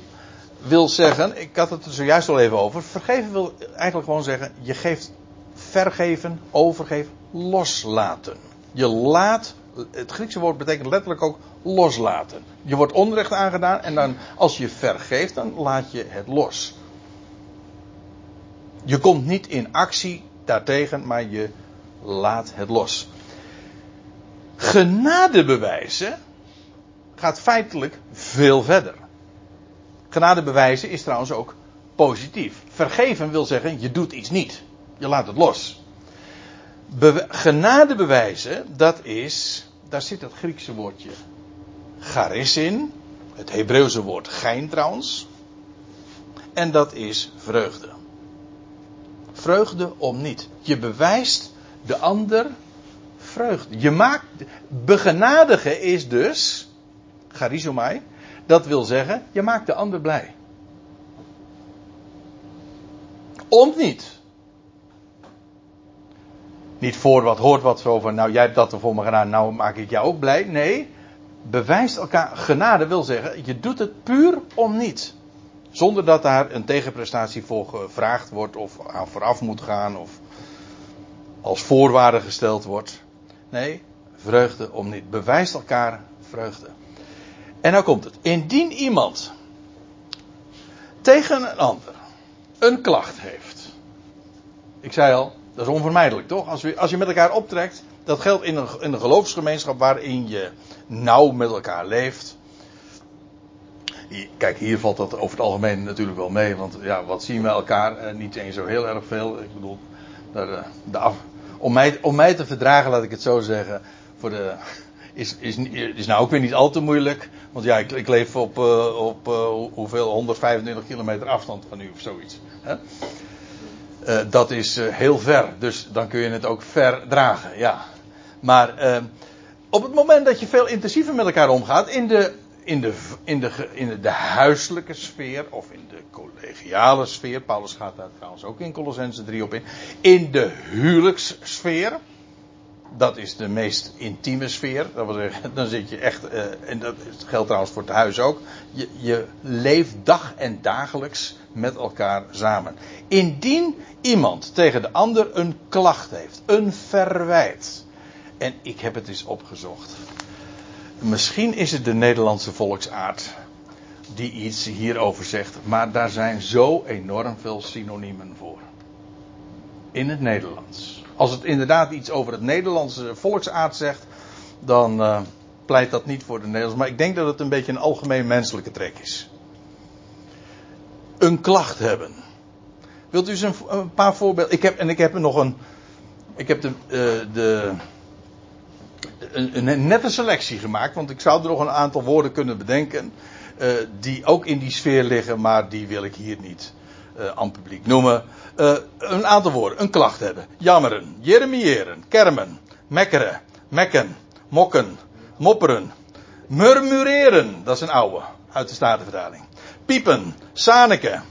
wil zeggen. Ik had het er zojuist al even over. Vergeven wil eigenlijk gewoon zeggen. Je geeft vergeven, overgeven, loslaten. Je laat Het Griekse woord betekent letterlijk ook loslaten. Je wordt onrecht aangedaan en dan als je vergeeft, dan laat je het los. Je komt niet in actie daartegen, maar je laat het los. Genadebewijzen gaat feitelijk veel verder. Genadebewijzen is trouwens ook positief. Vergeven wil zeggen, je doet iets niet. Je laat het los. Be genadebewijzen, dat is, daar zit het Griekse woordje charis in. Het Hebreeuwse woord gein trouwens. En dat is vreugde. Vreugde om niet. Je bewijst de ander vreugde. Je maakt, begenadigen is dus, charizomai, dat wil zeggen, je maakt de ander blij. Om niet. Niet voor wat hoort wat zo van, nou jij hebt dat voor me gedaan, nou maak ik jou ook blij. Nee, bewijst elkaar, genade wil zeggen, je doet het puur om niet. Zonder dat daar een tegenprestatie voor gevraagd wordt of aan vooraf moet gaan of als voorwaarde gesteld wordt. Nee, vreugde om niet. Bewijst elkaar vreugde. En nou komt het. Indien iemand tegen een ander een klacht heeft. Ik zei al, dat is onvermijdelijk toch? Als, we, als je met elkaar optrekt, dat geldt in een, in een geloofsgemeenschap waarin je nauw met elkaar leeft. Kijk, hier valt dat over het algemeen natuurlijk wel mee, want ja, wat zien we elkaar? Eh, niet eens zo heel erg veel. Ik bedoel, eh, om, mij, om mij te verdragen, laat ik het zo zeggen, voor de, is, is, is nou ook weer niet al te moeilijk. Want ja, ik, ik leef op, uh, op hoeveel, 125 kilometer afstand van u of zoiets. Hè? Dat is heel ver, dus dan kun je het ook verdragen, ja. Maar op het moment dat je veel intensiever met elkaar omgaat, in de, in de, in de, in de, huiselijke sfeer of in de collegiale sfeer, Paulus gaat daar trouwens ook in Colossense 3 op in, in de huwelijkssfeer, dat is de meest intieme sfeer. Dat wil zeggen, dan zit je echt, uh, en dat geldt trouwens voor het huis ook. Je, je leeft dag en dagelijks met elkaar samen. Indien iemand tegen de ander een klacht heeft, een verwijt. En ik heb het eens opgezocht. Misschien is het de Nederlandse volksaard die iets hierover zegt, maar daar zijn zo enorm veel synoniemen voor. In het Nederlands. Als het inderdaad iets over het Nederlandse volksaard zegt, dan uh, pleit dat niet voor de Nederlandse. Maar ik denk dat het een beetje een algemeen menselijke trek is. Een klacht hebben. Wilt u eens een, paar voorbeelden? Ik heb, en ik heb nog een. Ik heb de, uh, de een, een, nette selectie gemaakt, want ik zou er nog een aantal woorden kunnen bedenken. Uh, die ook in die sfeer liggen, maar die wil ik hier niet uh, aan publiek noemen. Uh, een aantal woorden, een klacht hebben. Jammeren, jeremiëren, kermen, mekkeren, mekken, mokken, mopperen, murmureren, dat is een oude, uit de Statenvertaling. Piepen, zaniken,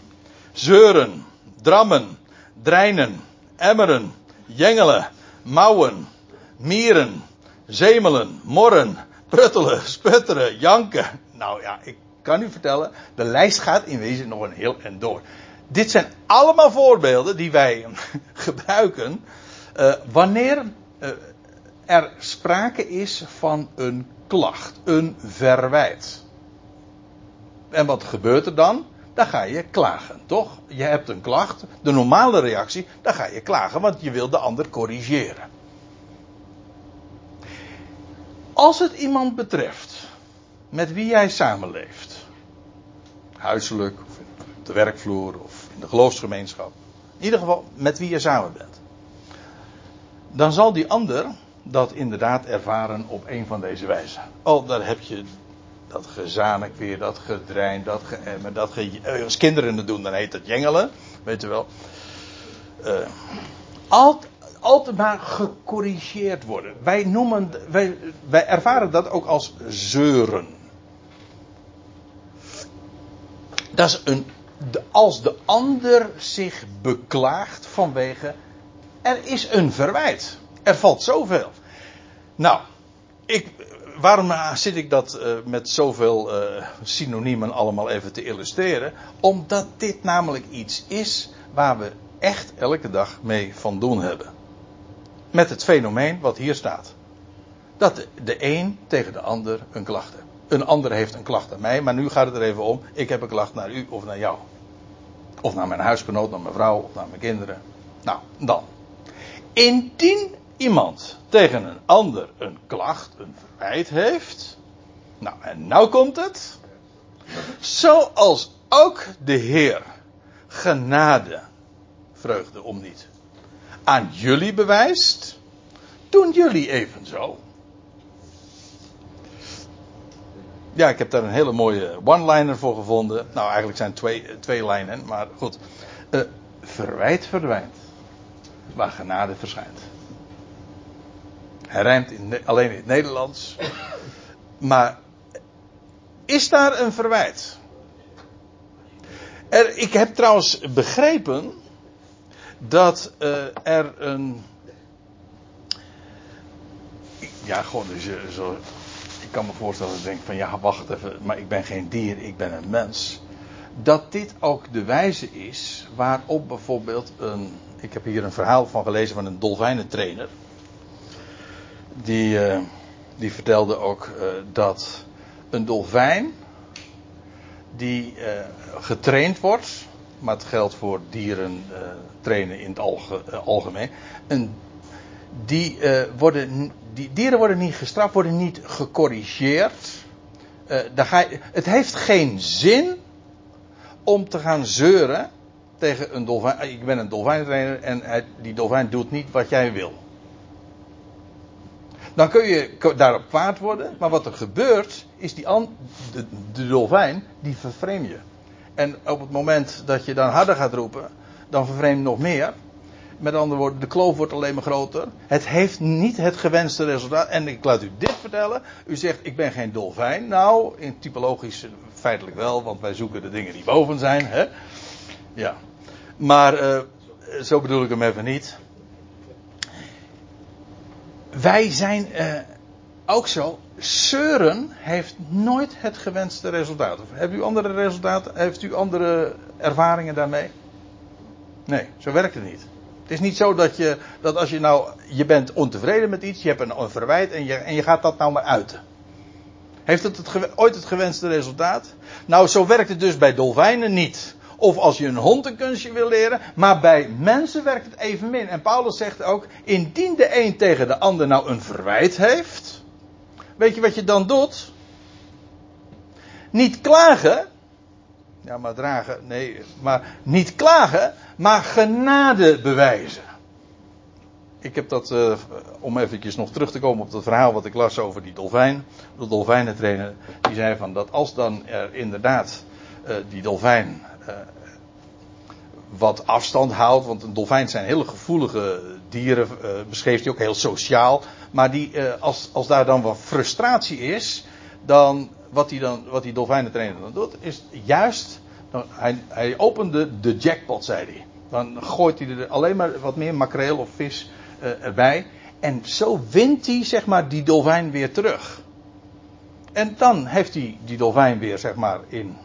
zeuren, drammen, dreinen, emmeren, jengelen, mouwen, mieren, zemelen, morren, pruttelen, sputteren, janken. Nou ja, ik kan u vertellen, de lijst gaat in wezen nog een heel en door. Dit zijn allemaal voorbeelden die wij gebruiken uh, wanneer uh, er sprake is van een klacht, een verwijt. En wat gebeurt er dan? Dan ga je klagen, toch? Je hebt een klacht, de normale reactie, dan ga je klagen, want je wil de ander corrigeren. Als het iemand betreft met wie jij samenleeft, huiselijk, of op de werkvloer, of in de geloofsgemeenschap. In ieder geval met wie je samen bent. Dan zal die ander dat inderdaad ervaren op een van deze wijzen. Oh, daar heb je dat gezanik weer, dat gedrein, dat geëmmer, dat eh, als kinderen het doen, dan heet dat jengelen, weet je wel. Uh, altijd, altijd maar gecorrigeerd worden. Wij noemen, wij, wij ervaren dat ook als zeuren. Dat is een als de ander zich beklaagt vanwege. Er is een verwijt. Er valt zoveel. Nou, ik, waarom zit ik dat uh, met zoveel uh, synoniemen allemaal even te illustreren? Omdat dit namelijk iets is waar we echt elke dag mee van doen hebben. Met het fenomeen wat hier staat. dat de, een tegen de ander een klacht heeft. Een ander heeft een klacht aan mij, maar nu gaat het er even om. Ik heb een klacht naar u of naar jou. Of naar mijn huisgenoot, naar mijn vrouw of naar mijn kinderen. Nou, dan. Indien iemand tegen een ander een klacht, een verwijt heeft. Nou, en nou komt het. Zoals ook de Heer genade, vreugde om niet, aan jullie bewijst, doen jullie evenzo. Ja, ik heb daar een hele mooie one-liner voor gevonden. Nou, eigenlijk zijn twee, twee lijnen, maar goed. Uh, verwijt verdwijnt, waar genade verschijnt. Hij rijmt in, alleen in het Nederlands. Maar is daar een verwijt? Er, ik heb trouwens begrepen dat uh, er een. Ja, gewoon, dus, uh, zo, ik kan me voorstellen dat ik denk van ja, wacht even, maar ik ben geen dier, ik ben een mens. Dat dit ook de wijze is waarop bijvoorbeeld een. Ik heb hier een verhaal van gelezen van een dolfijnentrainer. Die, uh, die vertelde ook dat een dolfijn die getraind wordt, maar het geldt voor dieren uh, trainen in het uh, algemeen. En die, worden, die dieren worden niet gestraft, worden niet gecorrigeerd. ga je, het heeft geen zin om te gaan zeuren tegen een dolfijn. Ik ben een dolfijntrainer en hij, die dolfijn doet niet wat jij wil. Dan kun je daarop kwaad worden. Maar wat er gebeurt, is die de dolfijn, die vervreem je. En op het moment dat je dan harder gaat roepen, dan vervreem je nog meer. Met andere woorden, de kloof wordt alleen maar groter. Het heeft niet het gewenste resultaat. En ik laat u dit vertellen. U zegt, ik ben geen dolfijn. Nou, in typologisch feitelijk wel, want wij zoeken de dingen die boven zijn. Hè? Ja. Maar uh, zo bedoel ik hem even niet wij zijn uh, ook zo. Zeuren heeft nooit het gewenste resultaat. Of u andere resultaten? Heeft u andere ervaringen daarmee? Nee, zo werkt het niet. Het is niet zo dat je, dat als je nou, je bent ontevreden met iets, je hebt een, een verwijt en je, en je gaat dat nou maar uiten. Heeft het, het ooit het gewenste resultaat? Nou, zo werkt het dus bij dolfijnen niet. Of als je een hond een kunstje wil leren. Maar bij mensen werkt het evenmin. En Paulus zegt ook: indien de een tegen de ander nou een verwijt heeft. Weet je wat je dan doet? Niet klagen. Ja, maar dragen. Nee, maar niet klagen. Maar genade bewijzen. Ik heb dat, uh, om eventjes nog terug te komen op dat verhaal wat ik las over die dolfijn. De dolfijnentrainer. Die zei van dat als dan er inderdaad uh, die dolfijn uh, wat afstand houdt. Want een dolfijn zijn hele gevoelige dieren, beschreef hij ook heel sociaal. Maar die, uh, als, als daar dan wat frustratie is, dan wat, die dan, wat die dolfijnentrainer dan doet, is juist, dan, hij, hij opende de jackpot, zei hij. Dan gooit hij er alleen maar wat meer makreel of vis uh, erbij. En zo wint hij, zeg maar, die dolfijn weer terug. En dan heeft hij die dolfijn weer, zeg maar, in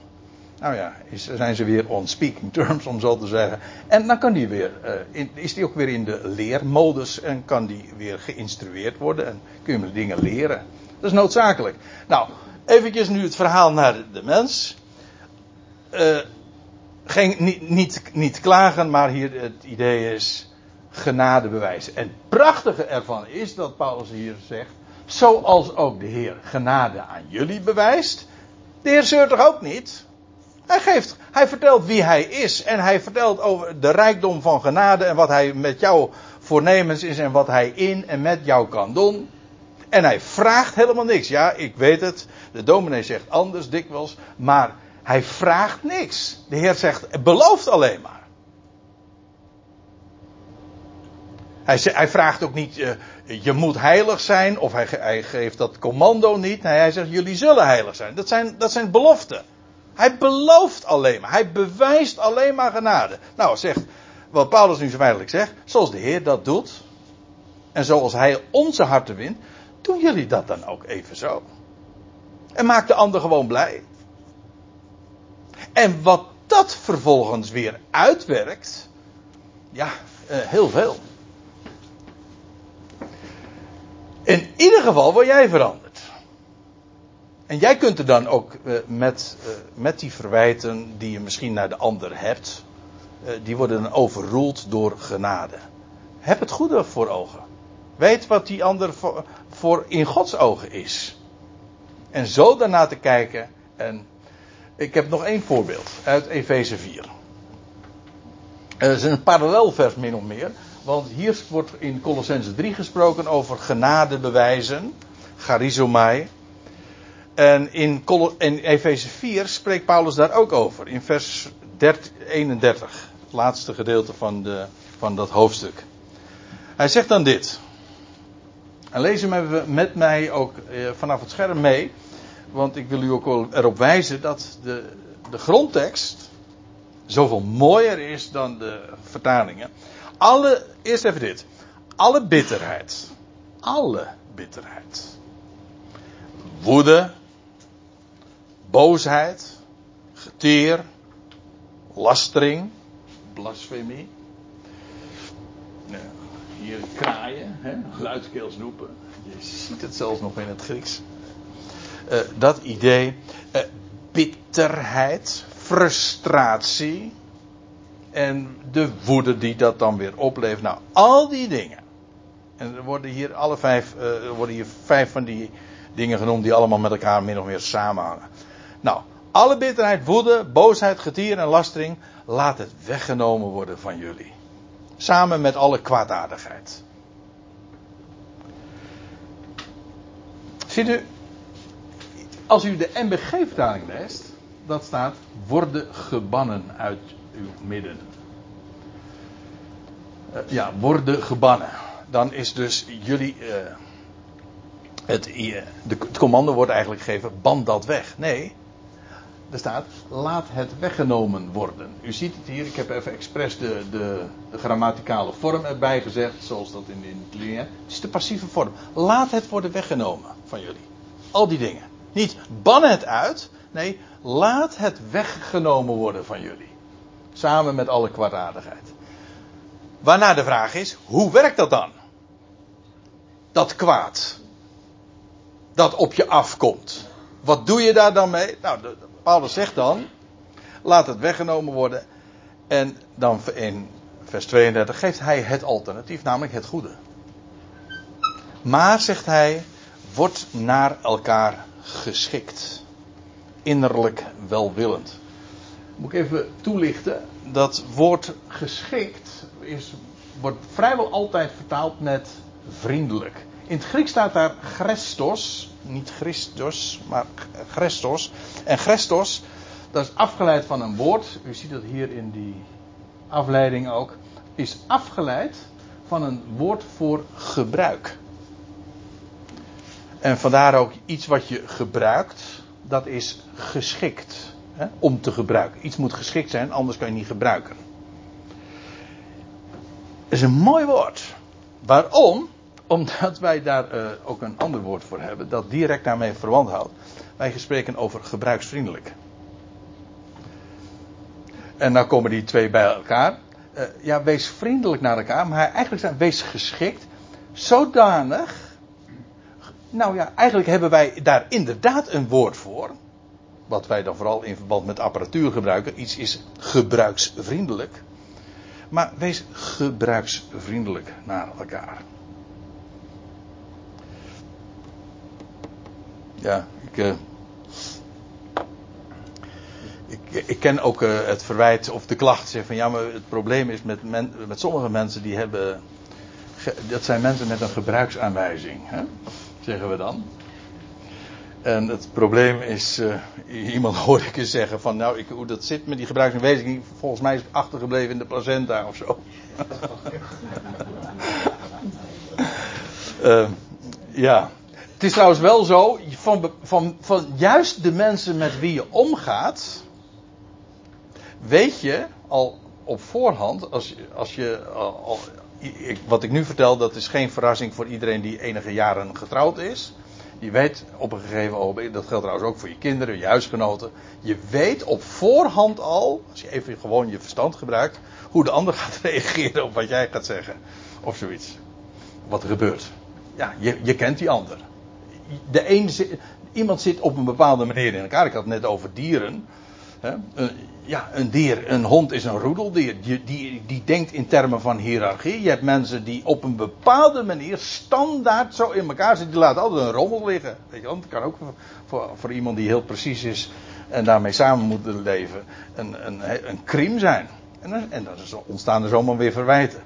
nou ja, is, zijn ze weer on speaking terms, om zo te zeggen. En dan kan die weer, in, is die ook weer in de leermodus en kan die weer geïnstrueerd worden en kun je dingen leren. Dat is noodzakelijk. Nou, eventjes nu het verhaal naar de mens. Uh, geen, niet, niet, niet klagen, maar hier het idee is genade bewijzen. En het prachtige ervan is dat Paulus hier zegt, zoals ook de Heer genade aan jullie bewijst. De Heer zeurt toch ook niet? Hij, geeft, hij vertelt wie hij is en hij vertelt over de rijkdom van genade en wat hij met jou voornemens is en wat hij in en met jou kan doen. En hij vraagt helemaal niks. Ja, ik weet het. De dominee zegt anders dikwijls. Maar hij vraagt niks. De Heer zegt, belooft alleen maar. Hij, hij vraagt ook niet, uh, je moet heilig zijn. Of hij, hij, geeft dat commando niet. Nee, hij zegt, jullie zullen heilig zijn. Dat zijn, dat zijn beloften. Hij belooft alleen maar. Hij bewijst alleen maar genade. Nou, zegt wat Paulus nu zo feitelijk zegt. Zoals de Heer dat doet. En zoals Hij onze harten wint. Doen jullie dat dan ook even zo. En maak de ander gewoon blij. En wat dat vervolgens weer uitwerkt. Ja, uh, heel veel. In ieder geval word jij veranderd. En jij kunt er dan ook uh, met, uh, met die verwijten die je misschien naar de ander hebt, uh, die worden dan overroeld door genade. Heb het goede voor ogen. Weet wat die ander voor, voor in Gods ogen is. En zo daarna te kijken. En ik heb nog één voorbeeld uit Efeze 4. Het is een parallelvers min of meer. Want hier wordt in Colossense 3 gesproken over genadebewijzen. Charizomai. En in, in Efeze 4 spreekt Paulus daar ook over. In vers 31. Het laatste gedeelte van, de, van dat hoofdstuk. Hij zegt dan dit. En lees hem met mij ook eh, vanaf het scherm mee. Want ik wil u ook erop wijzen dat de, de grondtekst zoveel mooier is dan de vertalingen. Alle, eerst even dit. Alle bitterheid. Alle bitterheid. Woede. Boosheid. Geteer. Lastering. Blasfemie. Hier kraaien. Hè, luidkeels roepen. Je ziet het zelfs nog in het Grieks. Uh, dat idee. Uh, bitterheid. Frustratie en de woede die dat dan weer oplevert. Nou, al die dingen. En er worden hier alle vijf, er worden hier vijf van die dingen genoemd die allemaal met elkaar min of meer samenhangen. Nou, alle bitterheid, woede, boosheid, getier en lastering, laat het weggenomen worden van jullie. Samen met alle kwaadaardigheid. Ziet u, als u de MBG-vertaling leest, dat staat worden gebannen uit uw midden. Uh, ja, worden gebannen. Dan is dus jullie. Uh, het, uh, de, het commando wordt eigenlijk gegeven: ban dat weg. Nee, er staat: laat het weggenomen worden. U ziet het hier, ik heb even expres de, de, de grammaticale vorm erbij gezegd, zoals dat in, in het lineair. Het is de passieve vorm. Laat het worden weggenomen van jullie. Al die dingen. Niet ban het uit, nee, laat het weggenomen worden van jullie. Samen met alle kwaadaardigheid. Waarna de vraag is, hoe werkt dat dan? Dat kwaad. Dat op je afkomt. Wat doe je daar dan mee? Nou, Paulus zegt dan, laat het weggenomen worden. En dan in vers 32 geeft hij het alternatief, namelijk het goede. Maar, zegt hij, wordt naar elkaar geschikt. Innerlijk welwillend moet ik even toelichten. Dat woord geschikt is, wordt vrijwel altijd vertaald met vriendelijk. In het Grieks staat daar Christos, niet Christos, maar Christos. En Christos, dat is afgeleid van een woord, u ziet dat hier in die afleiding ook, is afgeleid van een woord voor gebruik. En vandaar ook iets wat je gebruikt, dat is geschikt hè, om te gebruiken. Iets moet geschikt zijn, anders kan je niet gebruiken. Dat is een mooi woord. Waarom? Omdat wij daar uh, ook een ander woord voor hebben dat direct daarmee verwant houdt. Wij spreken over gebruiksvriendelijk. En nou komen die twee bij elkaar. Uh, ja, wees vriendelijk naar elkaar, maar eigenlijk zijn wees geschikt zodanig. Nou ja, eigenlijk hebben wij daar inderdaad een woord voor wat wij dan vooral in verband met apparatuur gebruiken. Iets is gebruiksvriendelijk. Maar wees gebruiksvriendelijk naar elkaar. Ja, ik. Uh, ik, ik, ken ook uh, het verwijt of de klacht. Zeg van ja, maar het probleem is met, met sommige mensen die hebben. Dat zijn mensen met een gebruiksaanwijzing, hè? zeggen we dan. En het probleem is, uh, iemand hoorde ik eens zeggen van, nou, ik, hoe dat zit met die gebruiksaanwijzing, volgens mij is het achtergebleven in de placenta of zo. ja. Het is trouwens wel zo, van, van, van juist de mensen met wie je omgaat, weet je al op voorhand, als, als je, al, ik, wat ik nu vertel, dat is geen verrassing voor iedereen die enige jaren getrouwd is. Je weet op een gegeven moment, dat geldt trouwens ook voor je kinderen, je huisgenoten. Je weet op voorhand al, als je even gewoon je verstand gebruikt, hoe de ander gaat reageren op wat jij gaat zeggen. Of zoiets. Wat er gebeurt. Ja, je, je kent die ander. De iemand zit op een bepaalde manier in elkaar. Ik had het net over dieren. Hè? Ja, een dier, een hond is een roedeldier. Die, die, die denkt in termen van hiërarchie. Je hebt mensen die op een bepaalde manier standaard zo in elkaar zitten. Die laten altijd een rommel liggen. Weet je? Dat kan ook voor, voor, voor iemand die heel precies is en daarmee samen moet leven een, een, een crime zijn. En dan, en ontstaan er zomaar weer verwijten.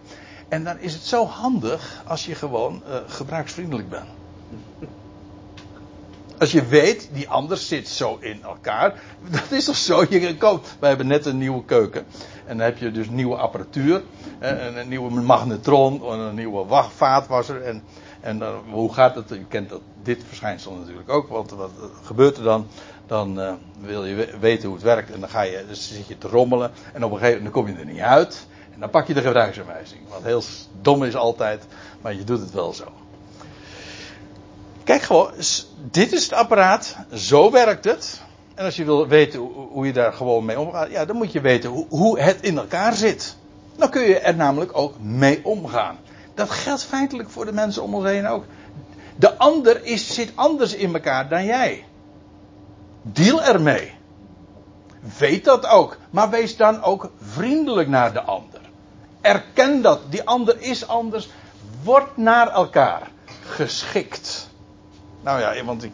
En dan is het zo handig als je gewoon uh, gebruiksvriendelijk bent. Als je weet, die ander zit zo in elkaar. Dat is toch zo? Je koopt. Wij hebben net een nieuwe keuken. En dan heb je dus nieuwe apparatuur. Een, een nieuwe magnetron. Een nieuwe vaatwasser. En, en dan, hoe gaat het? Je kent dat, dit verschijnsel natuurlijk ook. Want wat gebeurt er dan? Dan uh, wil je weten hoe het werkt. En dan ga je, dus zit je te rommelen. En op een gegeven moment kom je er niet uit. En dan pak je de gebruiksaanwijzing. Wat heel dom is altijd. Maar je doet het wel zo. Kijk gewoon, dit is het apparaat, zo werkt het. En als je wil weten hoe je daar gewoon mee omgaat, ja, dan moet je weten hoe het in elkaar zit. Dan kun je er namelijk ook mee omgaan. Dat geldt feitelijk voor de mensen om ons heen ook. De ander is, zit anders in elkaar dan jij. Deal ermee. Weet dat ook. Maar wees dan ook vriendelijk naar de ander. Erken dat. Die ander is anders. Word naar elkaar geschikt. Nou ja, want ik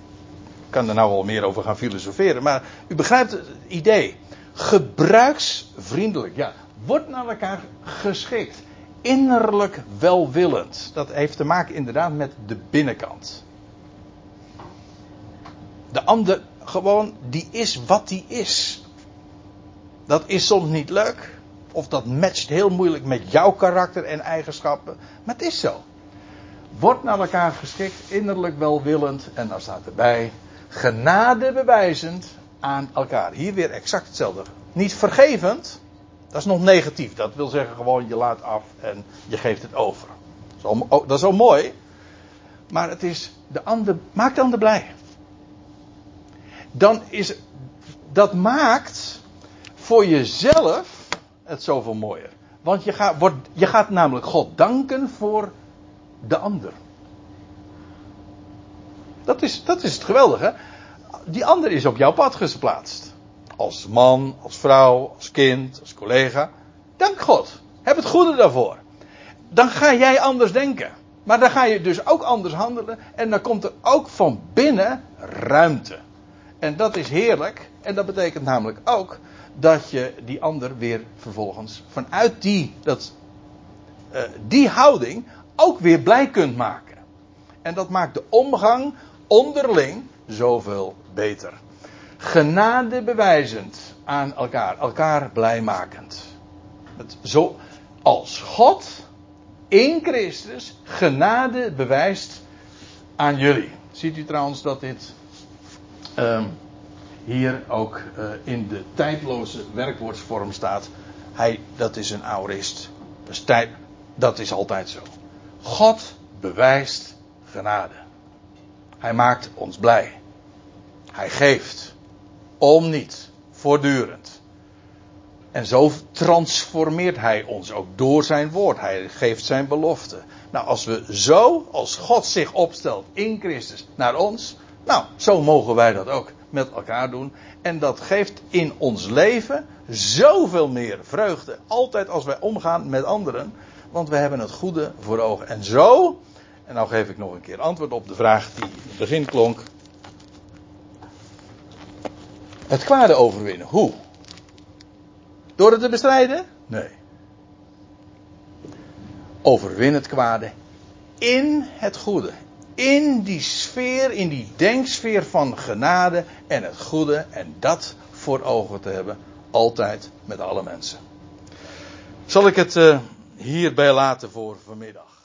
kan er nou wel meer over gaan filosoferen. Maar u begrijpt het idee. Gebruiksvriendelijk. Ja, wordt naar elkaar geschikt. Innerlijk welwillend. Dat heeft te maken inderdaad met de binnenkant. De ander gewoon, die is wat die is. Dat is soms niet leuk. Of dat matcht heel moeilijk met jouw karakter en eigenschappen. Maar het is zo. Wordt naar elkaar geschikt, innerlijk welwillend. En dan staat erbij, genade bewijzend aan elkaar. Hier weer exact hetzelfde. Niet vergevend, dat is nog negatief. Dat wil zeggen gewoon je laat af en je geeft het over. Dat is al mooi. Maar het is, de ander, maak de ander blij. Dan is, dat maakt voor jezelf het zoveel mooier. Want je gaat, je gaat namelijk God danken voor de ander. Dat is, dat is het geweldige. Die ander is op jouw pad geplaatst. Als man, als vrouw, als kind, als collega. Dank God. Heb het goede daarvoor. Dan ga jij anders denken. Maar dan ga je dus ook anders handelen. En dan komt er ook van binnen ruimte. En dat is heerlijk. En dat betekent namelijk ook dat je die ander weer vervolgens vanuit die, dat, uh, die houding ook weer blij kunt maken. En dat maakt de omgang onderling zoveel beter. Genade bewijzend aan elkaar, elkaar blijmakend. Het, zo, als God in Christus genade bewijst aan jullie. Ziet u trouwens dat dit um, hier ook uh, in de tijdloze werkwoordsvorm staat. Hij, dat is een aorist. Dus dat is altijd zo. God bewijst genade. Hij maakt ons blij. Hij geeft. Om niet. Voortdurend. En zo transformeert hij ons ook door zijn woord. Hij geeft zijn belofte. Nou, als we zo, als God zich opstelt in Christus naar ons. Nou, zo mogen wij dat ook met elkaar doen. En dat geeft in ons leven zoveel meer vreugde. Altijd als wij omgaan met anderen. Want we hebben het goede voor ogen. En zo, en nou geef ik nog een keer antwoord op de vraag die in het begin klonk. Het kwade overwinnen. Hoe? Door het te bestrijden? Nee. Overwin het kwade in het goede. In die sfeer, in die denksfeer van genade en het goede. En dat voor ogen te hebben. Altijd met alle mensen. Zal ik het. Uh, hierbij laten voor vanmiddag.